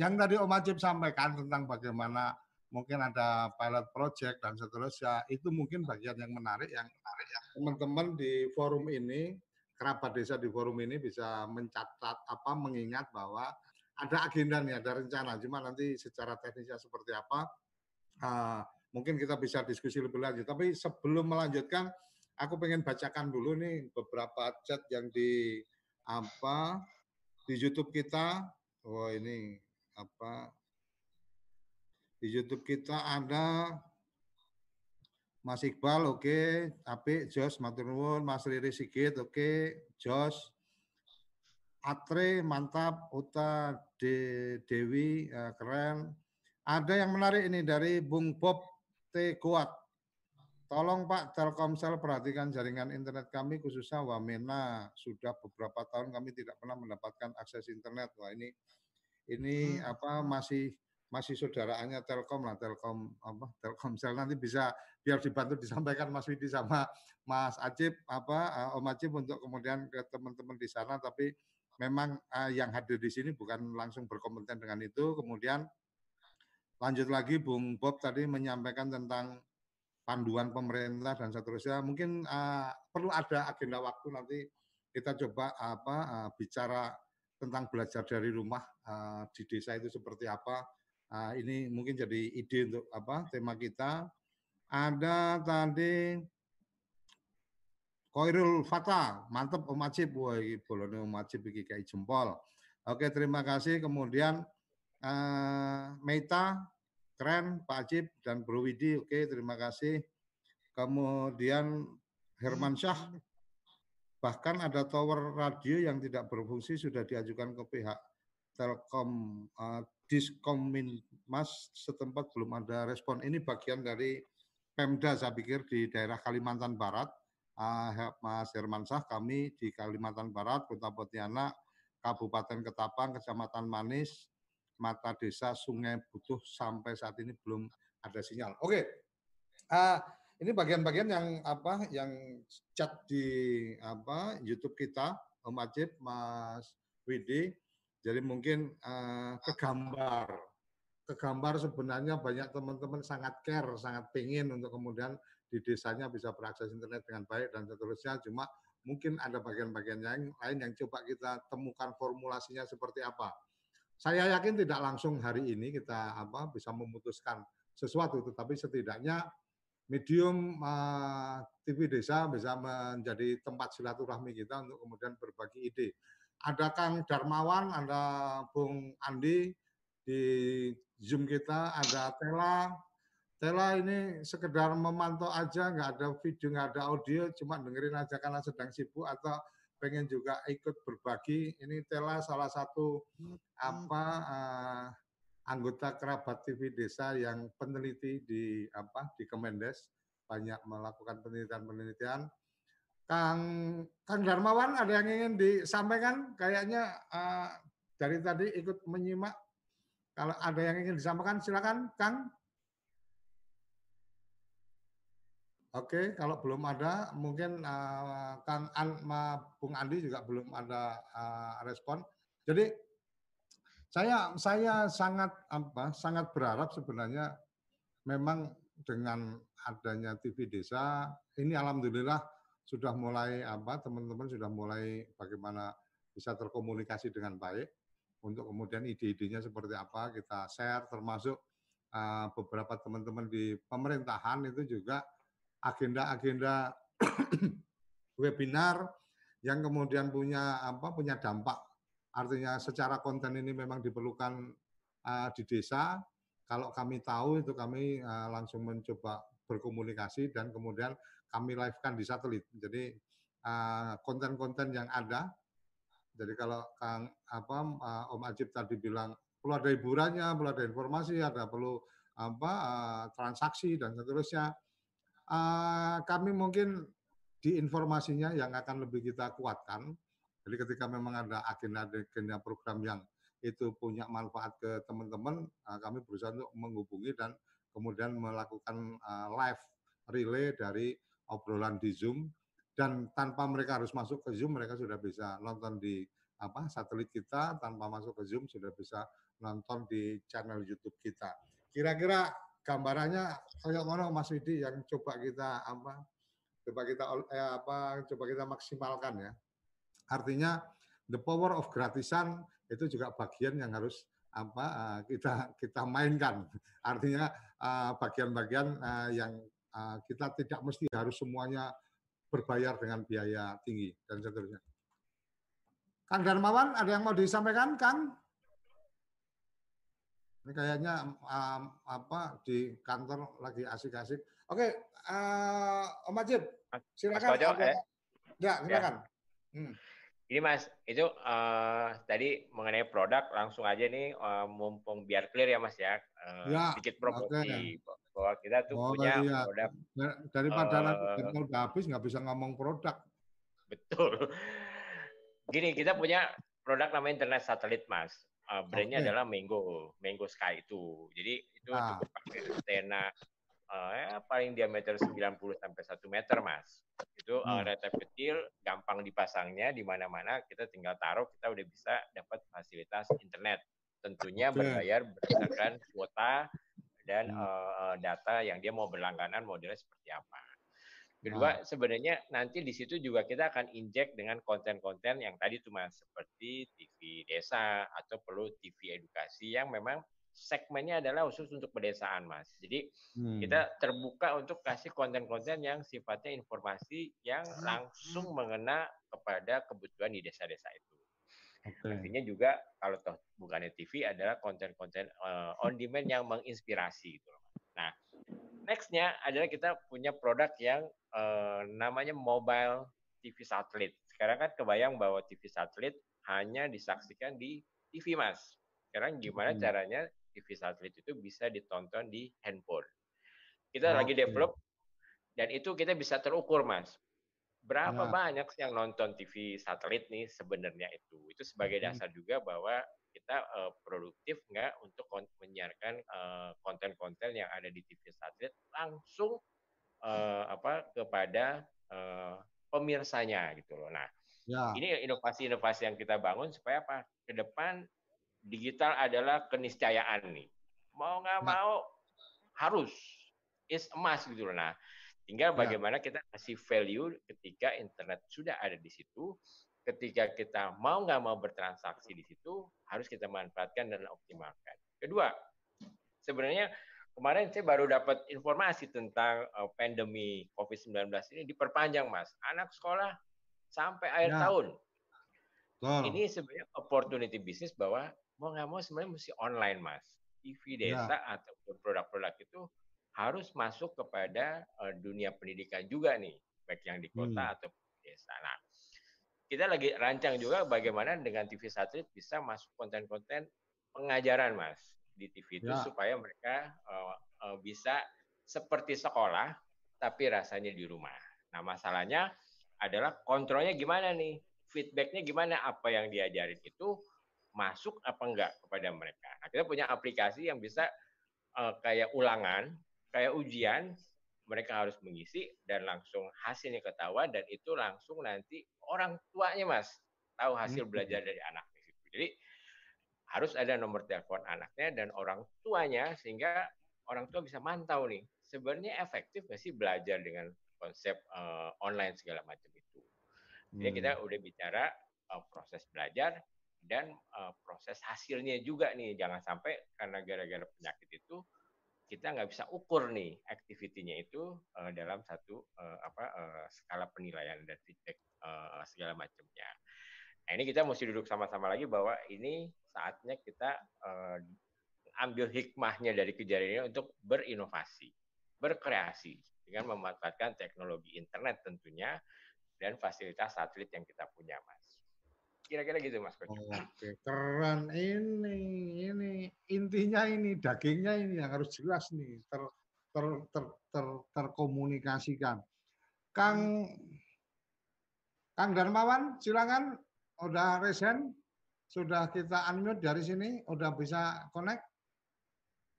yang tadi Om Ajib sampaikan tentang bagaimana mungkin ada pilot project dan seterusnya, itu mungkin bagian yang menarik yang menarik ya. Teman-teman di forum ini kerabat desa di forum ini bisa mencatat apa mengingat bahwa ada agenda nih, ada rencana. Cuma nanti secara teknisnya seperti apa, uh, mungkin kita bisa diskusi lebih lanjut. Tapi sebelum melanjutkan, aku pengen bacakan dulu nih beberapa chat yang di apa di YouTube kita. Oh ini apa di YouTube kita ada Mas Iqbal oke, okay. Apik, Jos, Matur Nuwun, Mas Riri Sigit oke, okay. Jos, Atre mantap, Uta De, Dewi uh, keren. Ada yang menarik ini dari Bung Bob T Kuat. Tolong Pak Telkomsel perhatikan jaringan internet kami khususnya Wamena. Sudah beberapa tahun kami tidak pernah mendapatkan akses internet. Wah ini ini hmm. apa masih masih saudaraannya Telkom lah, Telkom apa Telkomsel nanti bisa biar dibantu disampaikan Mas Widi sama Mas Ajib apa uh, Om Ajib untuk kemudian ke teman-teman di sana tapi memang uh, yang hadir di sini bukan langsung berkompeten dengan itu kemudian lanjut lagi Bung Bob tadi menyampaikan tentang panduan pemerintah dan seterusnya. Mungkin uh, perlu ada agenda waktu nanti kita coba apa uh, bicara tentang belajar dari rumah uh, di desa itu seperti apa. Uh, ini mungkin jadi ide untuk apa tema kita. Ada tadi Koirul Fata, mantep Om Acip, wah bolone Om Acip iki kayak jempol. Oke, terima kasih. Kemudian uh, Meita, keren Pak Acip dan Bro Widi, oke terima kasih. Kemudian Herman Syah, bahkan ada tower radio yang tidak berfungsi sudah diajukan ke pihak Telkom uh, Diskominmas setempat belum ada respon. Ini bagian dari Pemda saya pikir di daerah Kalimantan Barat. Uh, Mas Herman Syah, kami di Kalimantan Barat, Kota Pontianak, Kabupaten Ketapang, Kecamatan Manis, Mata Desa, Sungai Butuh sampai saat ini belum ada sinyal. Oke, uh, ini bagian-bagian yang apa yang chat di apa YouTube kita, Om Ajib, Mas Widi. Jadi mungkin uh, kegambar, kegambar sebenarnya banyak teman-teman sangat care, sangat pengen untuk kemudian di desanya bisa berakses internet dengan baik dan seterusnya. Cuma mungkin ada bagian-bagian yang lain yang coba kita temukan formulasinya seperti apa. Saya yakin tidak langsung hari ini kita apa bisa memutuskan sesuatu, tetapi setidaknya medium uh, eh, TV Desa bisa menjadi tempat silaturahmi kita untuk kemudian berbagi ide. Ada Kang Darmawan, ada Bung Andi di Zoom kita, ada Tela, Tela ini sekedar memantau aja, nggak ada video, nggak ada audio, cuma dengerin aja karena sedang sibuk atau pengen juga ikut berbagi. Ini Tela salah satu apa uh, anggota kerabat TV desa yang peneliti di apa di Kemendes banyak melakukan penelitian-penelitian. Kang Kang Darmawan ada yang ingin disampaikan? Kayaknya uh, dari tadi ikut menyimak. Kalau ada yang ingin disampaikan, silakan, Kang. Oke, kalau belum ada, mungkin uh, Kang An, Ma, Bung Andi juga belum ada uh, respon. Jadi saya saya sangat apa sangat berharap sebenarnya memang dengan adanya TV Desa ini alhamdulillah sudah mulai apa teman-teman sudah mulai bagaimana bisa terkomunikasi dengan baik untuk kemudian ide-idenya seperti apa kita share termasuk uh, beberapa teman-teman di pemerintahan itu juga agenda-agenda (clears throat) webinar yang kemudian punya apa punya dampak. Artinya secara konten ini memang diperlukan uh, di desa. Kalau kami tahu itu kami uh, langsung mencoba berkomunikasi dan kemudian kami live-kan di satelit. Jadi konten-konten uh, yang ada. Jadi kalau Kang apa uh, Om Ajib tadi bilang perlu ada hiburannya perlu ada informasi ada perlu apa uh, transaksi dan seterusnya uh, kami mungkin di informasinya yang akan lebih kita kuatkan. Jadi ketika memang ada agenda-agenda program yang itu punya manfaat ke teman-teman, uh, kami berusaha untuk menghubungi dan kemudian melakukan uh, live relay dari obrolan di Zoom dan tanpa mereka harus masuk ke Zoom mereka sudah bisa nonton di apa satelit kita tanpa masuk ke Zoom sudah bisa nonton di channel YouTube kita. Kira-kira gambarannya kayak mana Mas Widi yang coba kita apa coba kita eh, apa coba kita maksimalkan ya. Artinya the power of gratisan itu juga bagian yang harus apa uh, kita kita mainkan. Artinya uh, bagian-bagian uh, yang kita tidak mesti harus semuanya berbayar dengan biaya tinggi dan seterusnya. Kang Darmawan, ada yang mau disampaikan, Kang? Ini kayaknya um, apa di kantor lagi asik-asik. Oke, uh, Om Ajib, silakan. Mas Kojo, eh, ya, silakan. Ya. Hmm. Ini Mas, itu uh, tadi mengenai produk langsung aja nih uh, mumpung biar clear ya Mas ya. Uh, ya sedikit promosi okay. bahwa kita tuh oh, punya iya. produk. Daripada uh, nanti udah habis nggak bisa ngomong produk. Betul. Gini, kita punya produk namanya internet satelit Mas uh, brandnya okay. adalah Mango, Mango Sky itu. Jadi itu ah. cukup pakai antena uh, ya, paling diameter 90 sampai 1 meter, Mas. Itu uh, retep kecil, gampang dipasangnya di mana-mana, kita tinggal taruh, kita udah bisa dapat fasilitas internet. Tentunya okay. berbayar berdasarkan kuota dan hmm. uh, data yang dia mau berlangganan modelnya seperti apa. Kedua, nah. sebenarnya nanti di situ juga kita akan injek dengan konten-konten yang tadi cuma seperti TV desa atau perlu TV edukasi yang memang segmennya adalah khusus untuk pedesaan, Mas. Jadi hmm. kita terbuka untuk kasih konten-konten yang sifatnya informasi yang langsung mengena kepada kebutuhan di desa-desa itu. Okay. Artinya juga kalau toh bukannya TV adalah konten-konten uh, on demand yang menginspirasi gitu. Nah, nextnya adalah kita punya produk yang uh, namanya mobile TV satelit. Sekarang kan kebayang bahwa TV satelit hanya disaksikan di TV, Mas. Sekarang gimana hmm. caranya TV satelit itu bisa ditonton di handphone. Kita okay. lagi develop dan itu kita bisa terukur, Mas. Berapa ya. banyak yang nonton TV satelit nih sebenarnya itu? Itu sebagai hmm. dasar juga bahwa kita uh, produktif nggak untuk menyiarkan uh, konten-konten yang ada di TV satelit langsung uh, apa kepada uh, pemirsanya gitu loh. Nah, ya. ini inovasi-inovasi yang kita bangun supaya apa? Ke depan digital adalah keniscayaan nih. Mau nggak nah. mau harus is emas gitu loh. Nah, tinggal ya. bagaimana kita kasih value ketika internet sudah ada di situ. Ketika kita mau nggak mau bertransaksi di situ, harus kita manfaatkan dan optimalkan. Kedua, sebenarnya kemarin saya baru dapat informasi tentang uh, pandemi COVID-19 ini diperpanjang, Mas. Anak sekolah sampai akhir ya. tahun. Ini sebenarnya opportunity bisnis bahwa mau nggak mau sebenarnya mesti online mas. TV ya. desa ya. atau produk-produk itu harus masuk kepada uh, dunia pendidikan juga nih, baik yang di kota hmm. atau desa. Nah, kita lagi rancang juga bagaimana dengan TV satelit bisa masuk konten-konten pengajaran mas di TV itu ya. supaya mereka uh, uh, bisa seperti sekolah tapi rasanya di rumah. Nah masalahnya adalah kontrolnya gimana nih, feedbacknya gimana apa yang diajarin itu masuk apa enggak kepada mereka. Nah, kita punya aplikasi yang bisa uh, kayak ulangan, kayak ujian, mereka harus mengisi dan langsung hasilnya ketahuan dan itu langsung nanti orang tuanya mas tahu hasil hmm. belajar dari anak. Jadi harus ada nomor telepon anaknya dan orang tuanya sehingga orang tua bisa mantau nih sebenarnya efektif nggak sih belajar dengan konsep uh, online segala macam itu. Jadi kita hmm. udah bicara uh, proses belajar, dan uh, proses hasilnya juga nih jangan sampai karena gara-gara penyakit itu kita nggak bisa ukur nih aktivitinya itu uh, dalam satu uh, apa uh, skala penilaian dan feedback uh, segala macamnya. Nah ini kita mesti duduk sama-sama lagi bahwa ini saatnya kita uh, ambil hikmahnya dari kejadian ini untuk berinovasi, berkreasi dengan memanfaatkan teknologi internet tentunya dan fasilitas satelit yang kita punya, Mas. Kira-kira gitu Mas. Oke, keren ini. Ini intinya ini dagingnya ini yang harus jelas nih ter ter ter, ter terkomunikasikan. Kang Kang Darmawan, silakan udah resen, sudah kita unmute dari sini, udah bisa connect.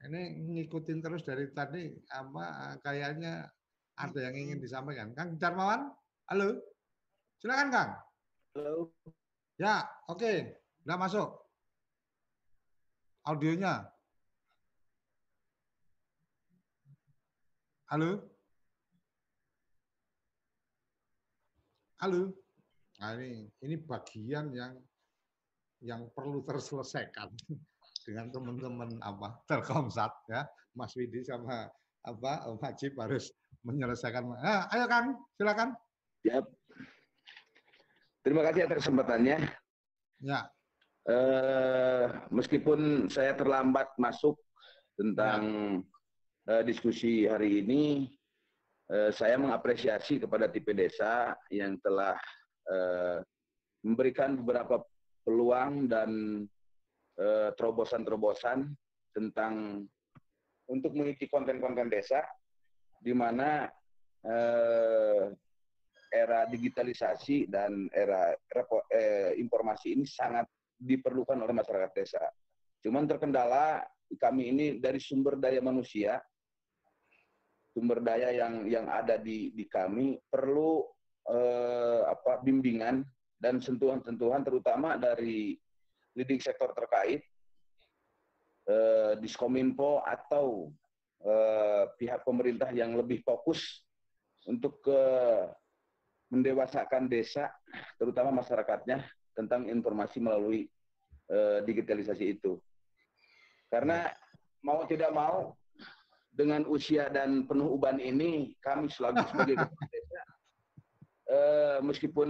Ini ngikutin terus dari tadi apa kayaknya ada yang ingin disampaikan. Kang Darmawan, halo. Silakan Kang. Halo. Ya, oke. Okay. Udah masuk. Audionya. Halo? Halo? Nah ini, ini bagian yang yang perlu terselesaikan (laughs) dengan teman-teman apa Telkomsat ya, Mas Widi sama apa Om Hajib harus menyelesaikan. Ah, ayo Kang, silakan. Yep. Terima kasih atas kesempatannya. Ya. Uh, meskipun saya terlambat masuk tentang ya. uh, diskusi hari ini, uh, saya mengapresiasi kepada tipe desa yang telah memberikan beberapa peluang dan terobosan-terobosan tentang untuk mengisi konten-konten desa, di mana era digitalisasi dan era, eh, informasi ini sangat diperlukan oleh masyarakat desa. Cuman terkendala kami ini dari sumber daya manusia, sumber daya yang yang ada di di kami perlu eh, apa bimbingan dan sentuhan-sentuhan terutama dari leading sektor terkait, eh, diskominfo atau eh, pihak pemerintah yang lebih fokus untuk ke mendewasakan desa, terutama masyarakatnya tentang informasi melalui eh, digitalisasi itu. Karena mau tidak mau dengan usia dan penuh uban ini kami selalu sebagai (laughs) kepala desa eh, meskipun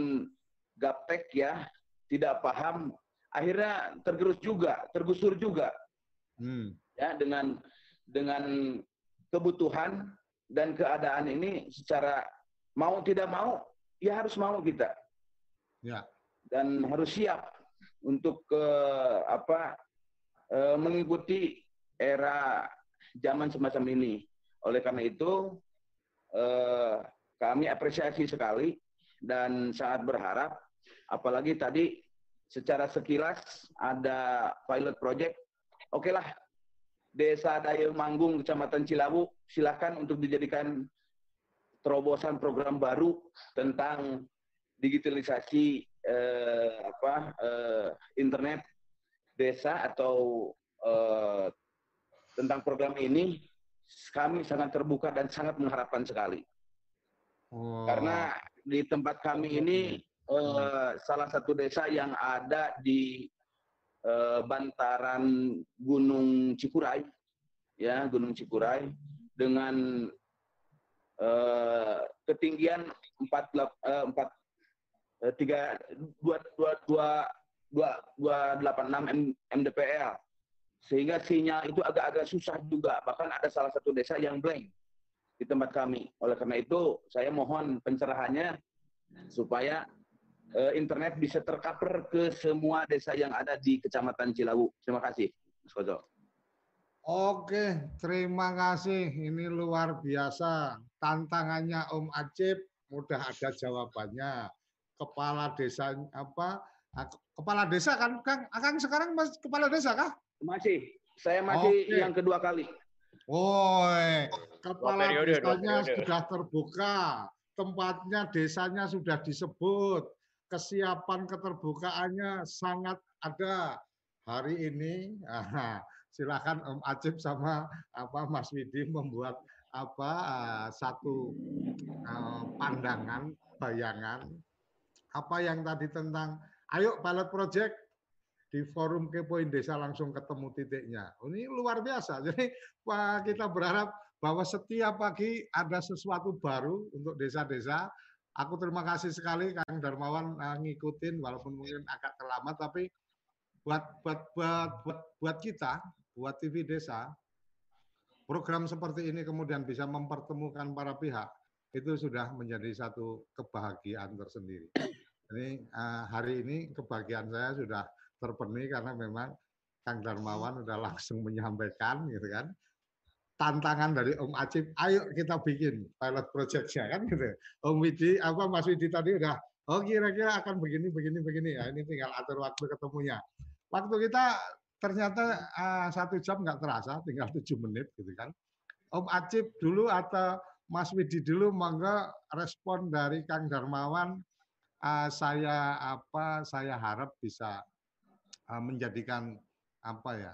gaptek ya tidak paham akhirnya tergerus juga tergusur juga hmm. ya dengan dengan kebutuhan dan keadaan ini secara mau tidak mau ya harus mau kita. Ya. Dan harus siap untuk ke apa e, mengikuti era zaman semacam ini. Oleh karena itu e, kami apresiasi sekali dan sangat berharap apalagi tadi secara sekilas ada pilot project. Oke okay lah Desa Daya Manggung, Kecamatan Cilawu, silakan untuk dijadikan terobosan program baru tentang digitalisasi eh, apa eh, internet desa atau eh, tentang program ini kami sangat terbuka dan sangat mengharapkan sekali. Oh. Karena di tempat kami ini eh, salah satu desa yang ada di eh, bantaran Gunung Cikuray, ya Gunung Cikuray dengan eh, ketinggian empat eh, empat eh, tiga dua dua dua dua dua delapan enam mdpl sehingga sinyal itu agak-agak susah juga bahkan ada salah satu desa yang blank di tempat kami oleh karena itu saya mohon pencerahannya supaya uh, internet bisa tercover ke semua desa yang ada di Kecamatan Cilawu. Terima kasih, Mas Kozo. Oke, terima kasih. Ini luar biasa. Tantangannya Om Acip mudah ada jawabannya. Kepala desa apa? Ah, kepala desa kan, Kang? Kang sekarang masih kepala desa kah? Masih. Saya masih Oke. yang kedua kali. Oh, kepala desanya sudah terbuka, tempatnya desanya sudah disebut, kesiapan keterbukaannya sangat ada hari ini. (laughs) silakan Om Acip sama apa Mas Widi membuat apa uh, satu uh, pandangan, bayangan apa yang tadi tentang ayo pilot project di forum kepoin desa langsung ketemu titiknya. Ini luar biasa. Jadi kita berharap bahwa setiap pagi ada sesuatu baru untuk desa-desa Aku terima kasih sekali Kang Darmawan uh, ngikutin walaupun mungkin agak terlambat tapi buat buat buat buat buat kita, buat TV Desa, program seperti ini kemudian bisa mempertemukan para pihak itu sudah menjadi satu kebahagiaan tersendiri. Ini uh, hari ini kebahagiaan saya sudah terpenuhi karena memang Kang Darmawan sudah langsung menyampaikan gitu kan tantangan dari Om Acip, ayo kita bikin pilot projectnya kan gitu. Om Widi, apa Mas Widi tadi udah, oh kira-kira akan begini, begini, begini ya. Ini tinggal atur waktu ketemunya. Waktu kita ternyata uh, satu jam nggak terasa, tinggal tujuh menit gitu kan. Om Acip dulu atau Mas Widi dulu, monggo respon dari Kang Darmawan. Uh, saya apa? Saya harap bisa uh, menjadikan apa ya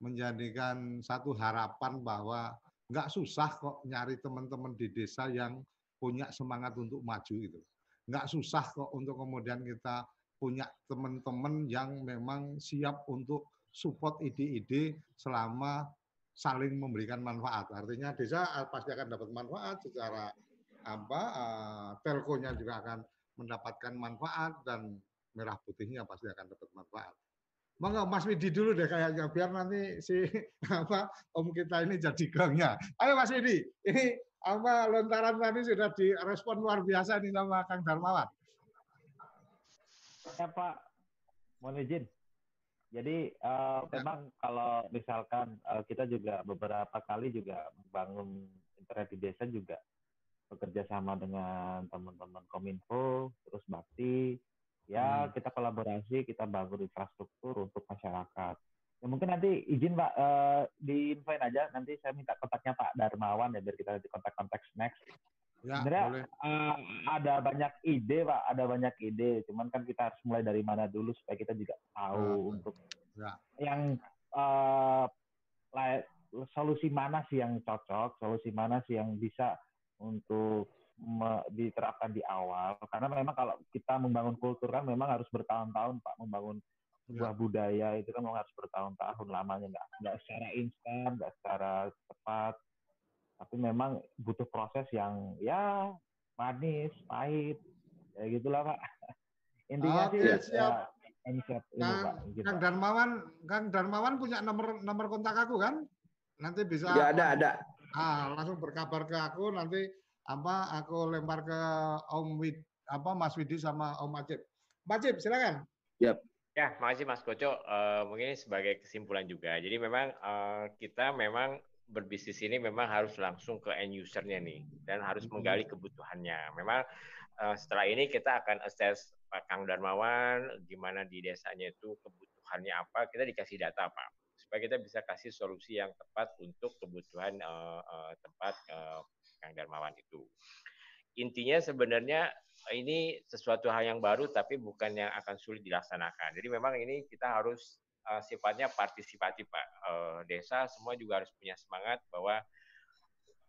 menjadikan satu harapan bahwa nggak susah kok nyari teman-teman di desa yang punya semangat untuk maju itu. Nggak susah kok untuk kemudian kita punya teman-teman yang memang siap untuk support ide-ide selama saling memberikan manfaat. Artinya desa pasti akan dapat manfaat secara apa uh, telkonya juga akan mendapatkan manfaat dan merah putihnya pasti akan dapat manfaat. Monggo Mas Widi dulu deh kayaknya biar nanti si (laughs) apa Om kita ini jadi gongnya. Ayo Mas Widi, ini apa lontaran tadi sudah direspon luar biasa nih sama Kang Darmawan. Ya Pak, mohon izin. Jadi uh, memang kalau misalkan uh, kita juga beberapa kali juga bangun internet di desa juga bekerja sama dengan teman-teman Kominfo, terus Bakti, ya hmm. kita kolaborasi kita bangun infrastruktur untuk masyarakat. Ya mungkin nanti izin pak uh, di infoin aja. Nanti saya minta kontaknya pak Darmawan ya biar kita nanti kontak-kontak next Ya, Sebenarnya uh, ada banyak ide pak, ada banyak ide. Cuman kan kita harus mulai dari mana dulu supaya kita juga tahu ya, untuk ya. yang uh, solusi mana sih yang cocok, solusi mana sih yang bisa untuk diterapkan di awal. Karena memang kalau kita membangun kultur kan memang harus bertahun-tahun Pak membangun sebuah ya. budaya itu kan memang harus bertahun-tahun lamanya nggak nggak secara instan nggak secara cepat tapi memang butuh proses yang ya manis pahit ya gitulah pak (laughs) intinya Oke, sih siap. ya ini Kang, pak gitu. Kang Darmawan Kang Darmawan punya nomor nomor kontak aku kan nanti bisa ya ada ada ah langsung berkabar ke aku nanti apa aku lempar ke Om Wid apa Mas Widi sama Om Ajib. Mas Ajib silakan. Yep. Ya, makasih Mas Koco. Uh, mungkin sebagai kesimpulan juga. Jadi memang uh, kita memang berbisnis ini memang harus langsung ke end usernya nih dan harus hmm. menggali kebutuhannya. Memang uh, setelah ini kita akan assess Pak Kang Darmawan gimana di desanya itu kebutuhannya apa, kita dikasih data Pak supaya kita bisa kasih solusi yang tepat untuk kebutuhan uh, uh, tempat uh, Kang Darmawan itu. Intinya sebenarnya ini sesuatu hal yang baru tapi bukan yang akan sulit dilaksanakan. Jadi memang ini kita harus uh, sifatnya partisipatif Pak. Uh, desa semua juga harus punya semangat bahwa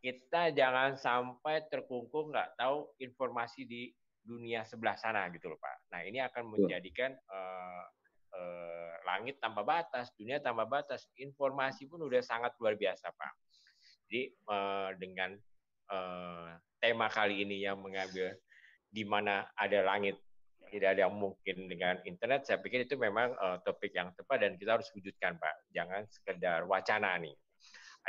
kita jangan sampai terkungkung nggak tahu informasi di dunia sebelah sana gitu loh Pak. Nah ini akan menjadikan uh, uh, langit tanpa batas, dunia tanpa batas, informasi pun udah sangat luar biasa Pak. Jadi uh, dengan uh, tema kali ini yang mengambil di mana ada langit tidak ada yang mungkin dengan internet saya pikir itu memang uh, topik yang tepat dan kita harus wujudkan pak. Jangan sekedar wacana nih.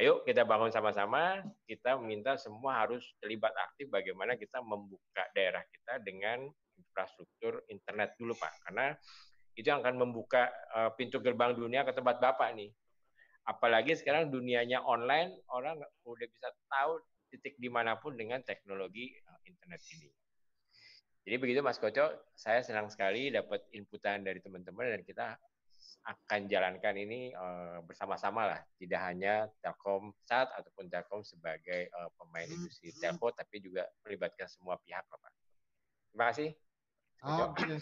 Ayo kita bangun sama-sama kita minta semua harus terlibat aktif bagaimana kita membuka daerah kita dengan infrastruktur internet dulu pak. Karena itu yang akan membuka uh, pintu gerbang dunia ke tempat bapak nih. Apalagi sekarang dunianya online orang udah bisa tahu titik di mana pun dengan teknologi eh, internet ini. Jadi begitu Mas Koco, saya senang sekali dapat inputan dari teman-teman dan kita akan jalankan ini uh, bersama-sama lah, tidak hanya Telkom saat ataupun Telkom sebagai uh, pemain hmm, industri telco, tapi juga melibatkan semua pihak, Pak. Terima kasih. Oke. Okay.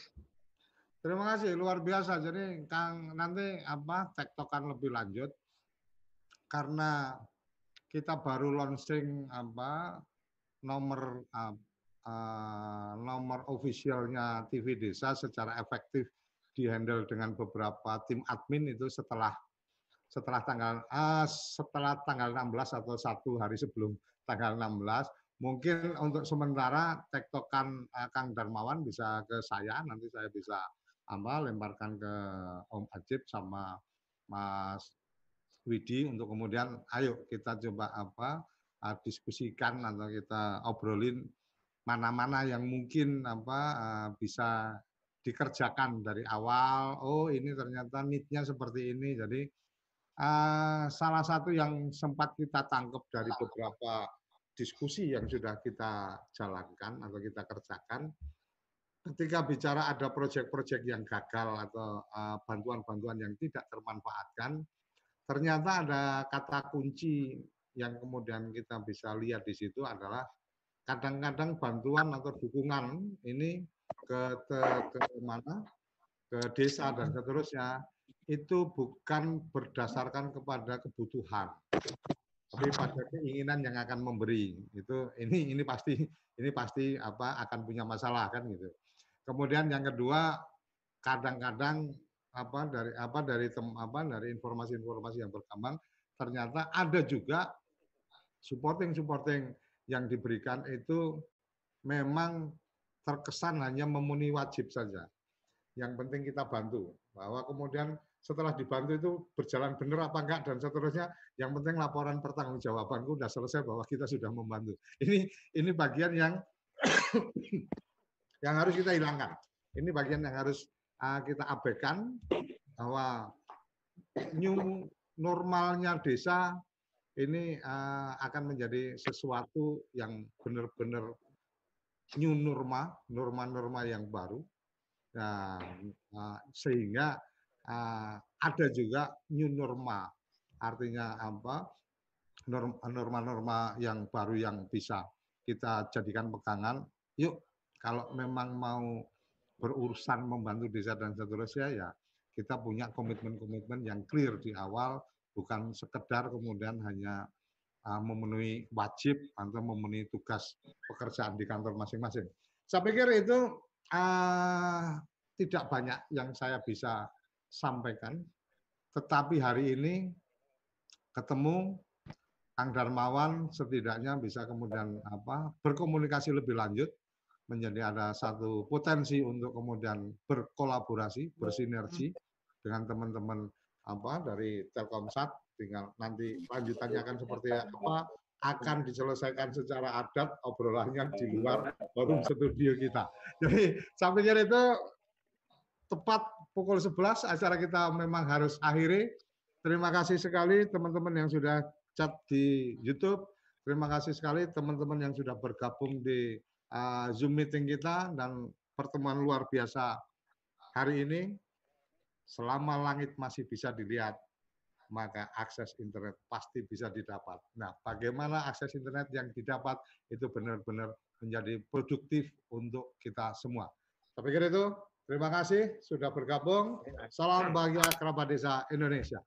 Terima kasih, luar biasa. Jadi Kang nanti apa tektokan lebih lanjut karena kita baru launching apa nomor uh, uh, nomor officialnya TV Desa secara efektif dihandle dengan beberapa tim admin itu setelah setelah tanggal uh, setelah tanggal 16 atau satu hari sebelum tanggal 16 mungkin untuk sementara tektokan uh, Kang Darmawan bisa ke saya nanti saya bisa apa lemparkan ke Om Ajib sama Mas Widi untuk kemudian ayo kita coba apa diskusikan atau kita obrolin mana-mana yang mungkin apa uh, bisa dikerjakan dari awal. Oh ini ternyata need-nya seperti ini. Jadi uh, salah satu yang sempat kita tangkap dari beberapa diskusi yang sudah kita jalankan atau kita kerjakan, ketika bicara ada proyek-proyek yang gagal atau bantuan-bantuan uh, yang tidak termanfaatkan, Ternyata ada kata kunci yang kemudian kita bisa lihat di situ adalah kadang-kadang bantuan atau dukungan ini ke, ke, ke mana? Ke desa dan seterusnya itu bukan berdasarkan kepada kebutuhan tapi pada keinginan yang akan memberi. Itu ini ini pasti ini pasti apa akan punya masalah kan gitu. Kemudian yang kedua kadang-kadang apa dari apa dari tem, apa dari informasi-informasi yang berkembang ternyata ada juga supporting supporting yang diberikan itu memang terkesan hanya memenuhi wajib saja. Yang penting kita bantu bahwa kemudian setelah dibantu itu berjalan benar apa enggak dan seterusnya yang penting laporan pertanggungjawabanku sudah selesai bahwa kita sudah membantu. Ini ini bagian yang (coughs) yang harus kita hilangkan. Ini bagian yang harus uh, kita abaikan bahwa new normalnya desa ini uh, akan menjadi sesuatu yang benar-benar new norma, norma-norma yang baru. Nah, uh, sehingga uh, ada juga new norma, artinya apa? Norma-norma yang baru yang bisa kita jadikan pegangan. Yuk, kalau memang mau berurusan membantu desa dan seterusnya ya kita punya komitmen-komitmen yang clear di awal bukan sekedar kemudian hanya uh, memenuhi wajib atau memenuhi tugas pekerjaan di kantor masing-masing. Saya pikir itu uh, tidak banyak yang saya bisa sampaikan, tetapi hari ini ketemu Kang Darmawan setidaknya bisa kemudian apa berkomunikasi lebih lanjut menjadi ada satu potensi untuk kemudian berkolaborasi, bersinergi dengan teman-teman apa dari Telkomsat tinggal nanti lanjutannya akan seperti apa akan diselesaikan secara adat obrolannya di luar forum studio kita. Jadi saya pikir itu tepat pukul 11 acara kita memang harus akhiri. Terima kasih sekali teman-teman yang sudah chat di YouTube. Terima kasih sekali teman-teman yang sudah bergabung di uh, Zoom meeting kita dan pertemuan luar biasa hari ini. Selama langit masih bisa dilihat, maka akses internet pasti bisa didapat. Nah, bagaimana akses internet yang didapat itu benar-benar menjadi produktif untuk kita semua. Saya pikir itu. Terima kasih sudah bergabung. Salam bahagia kerabat desa Indonesia.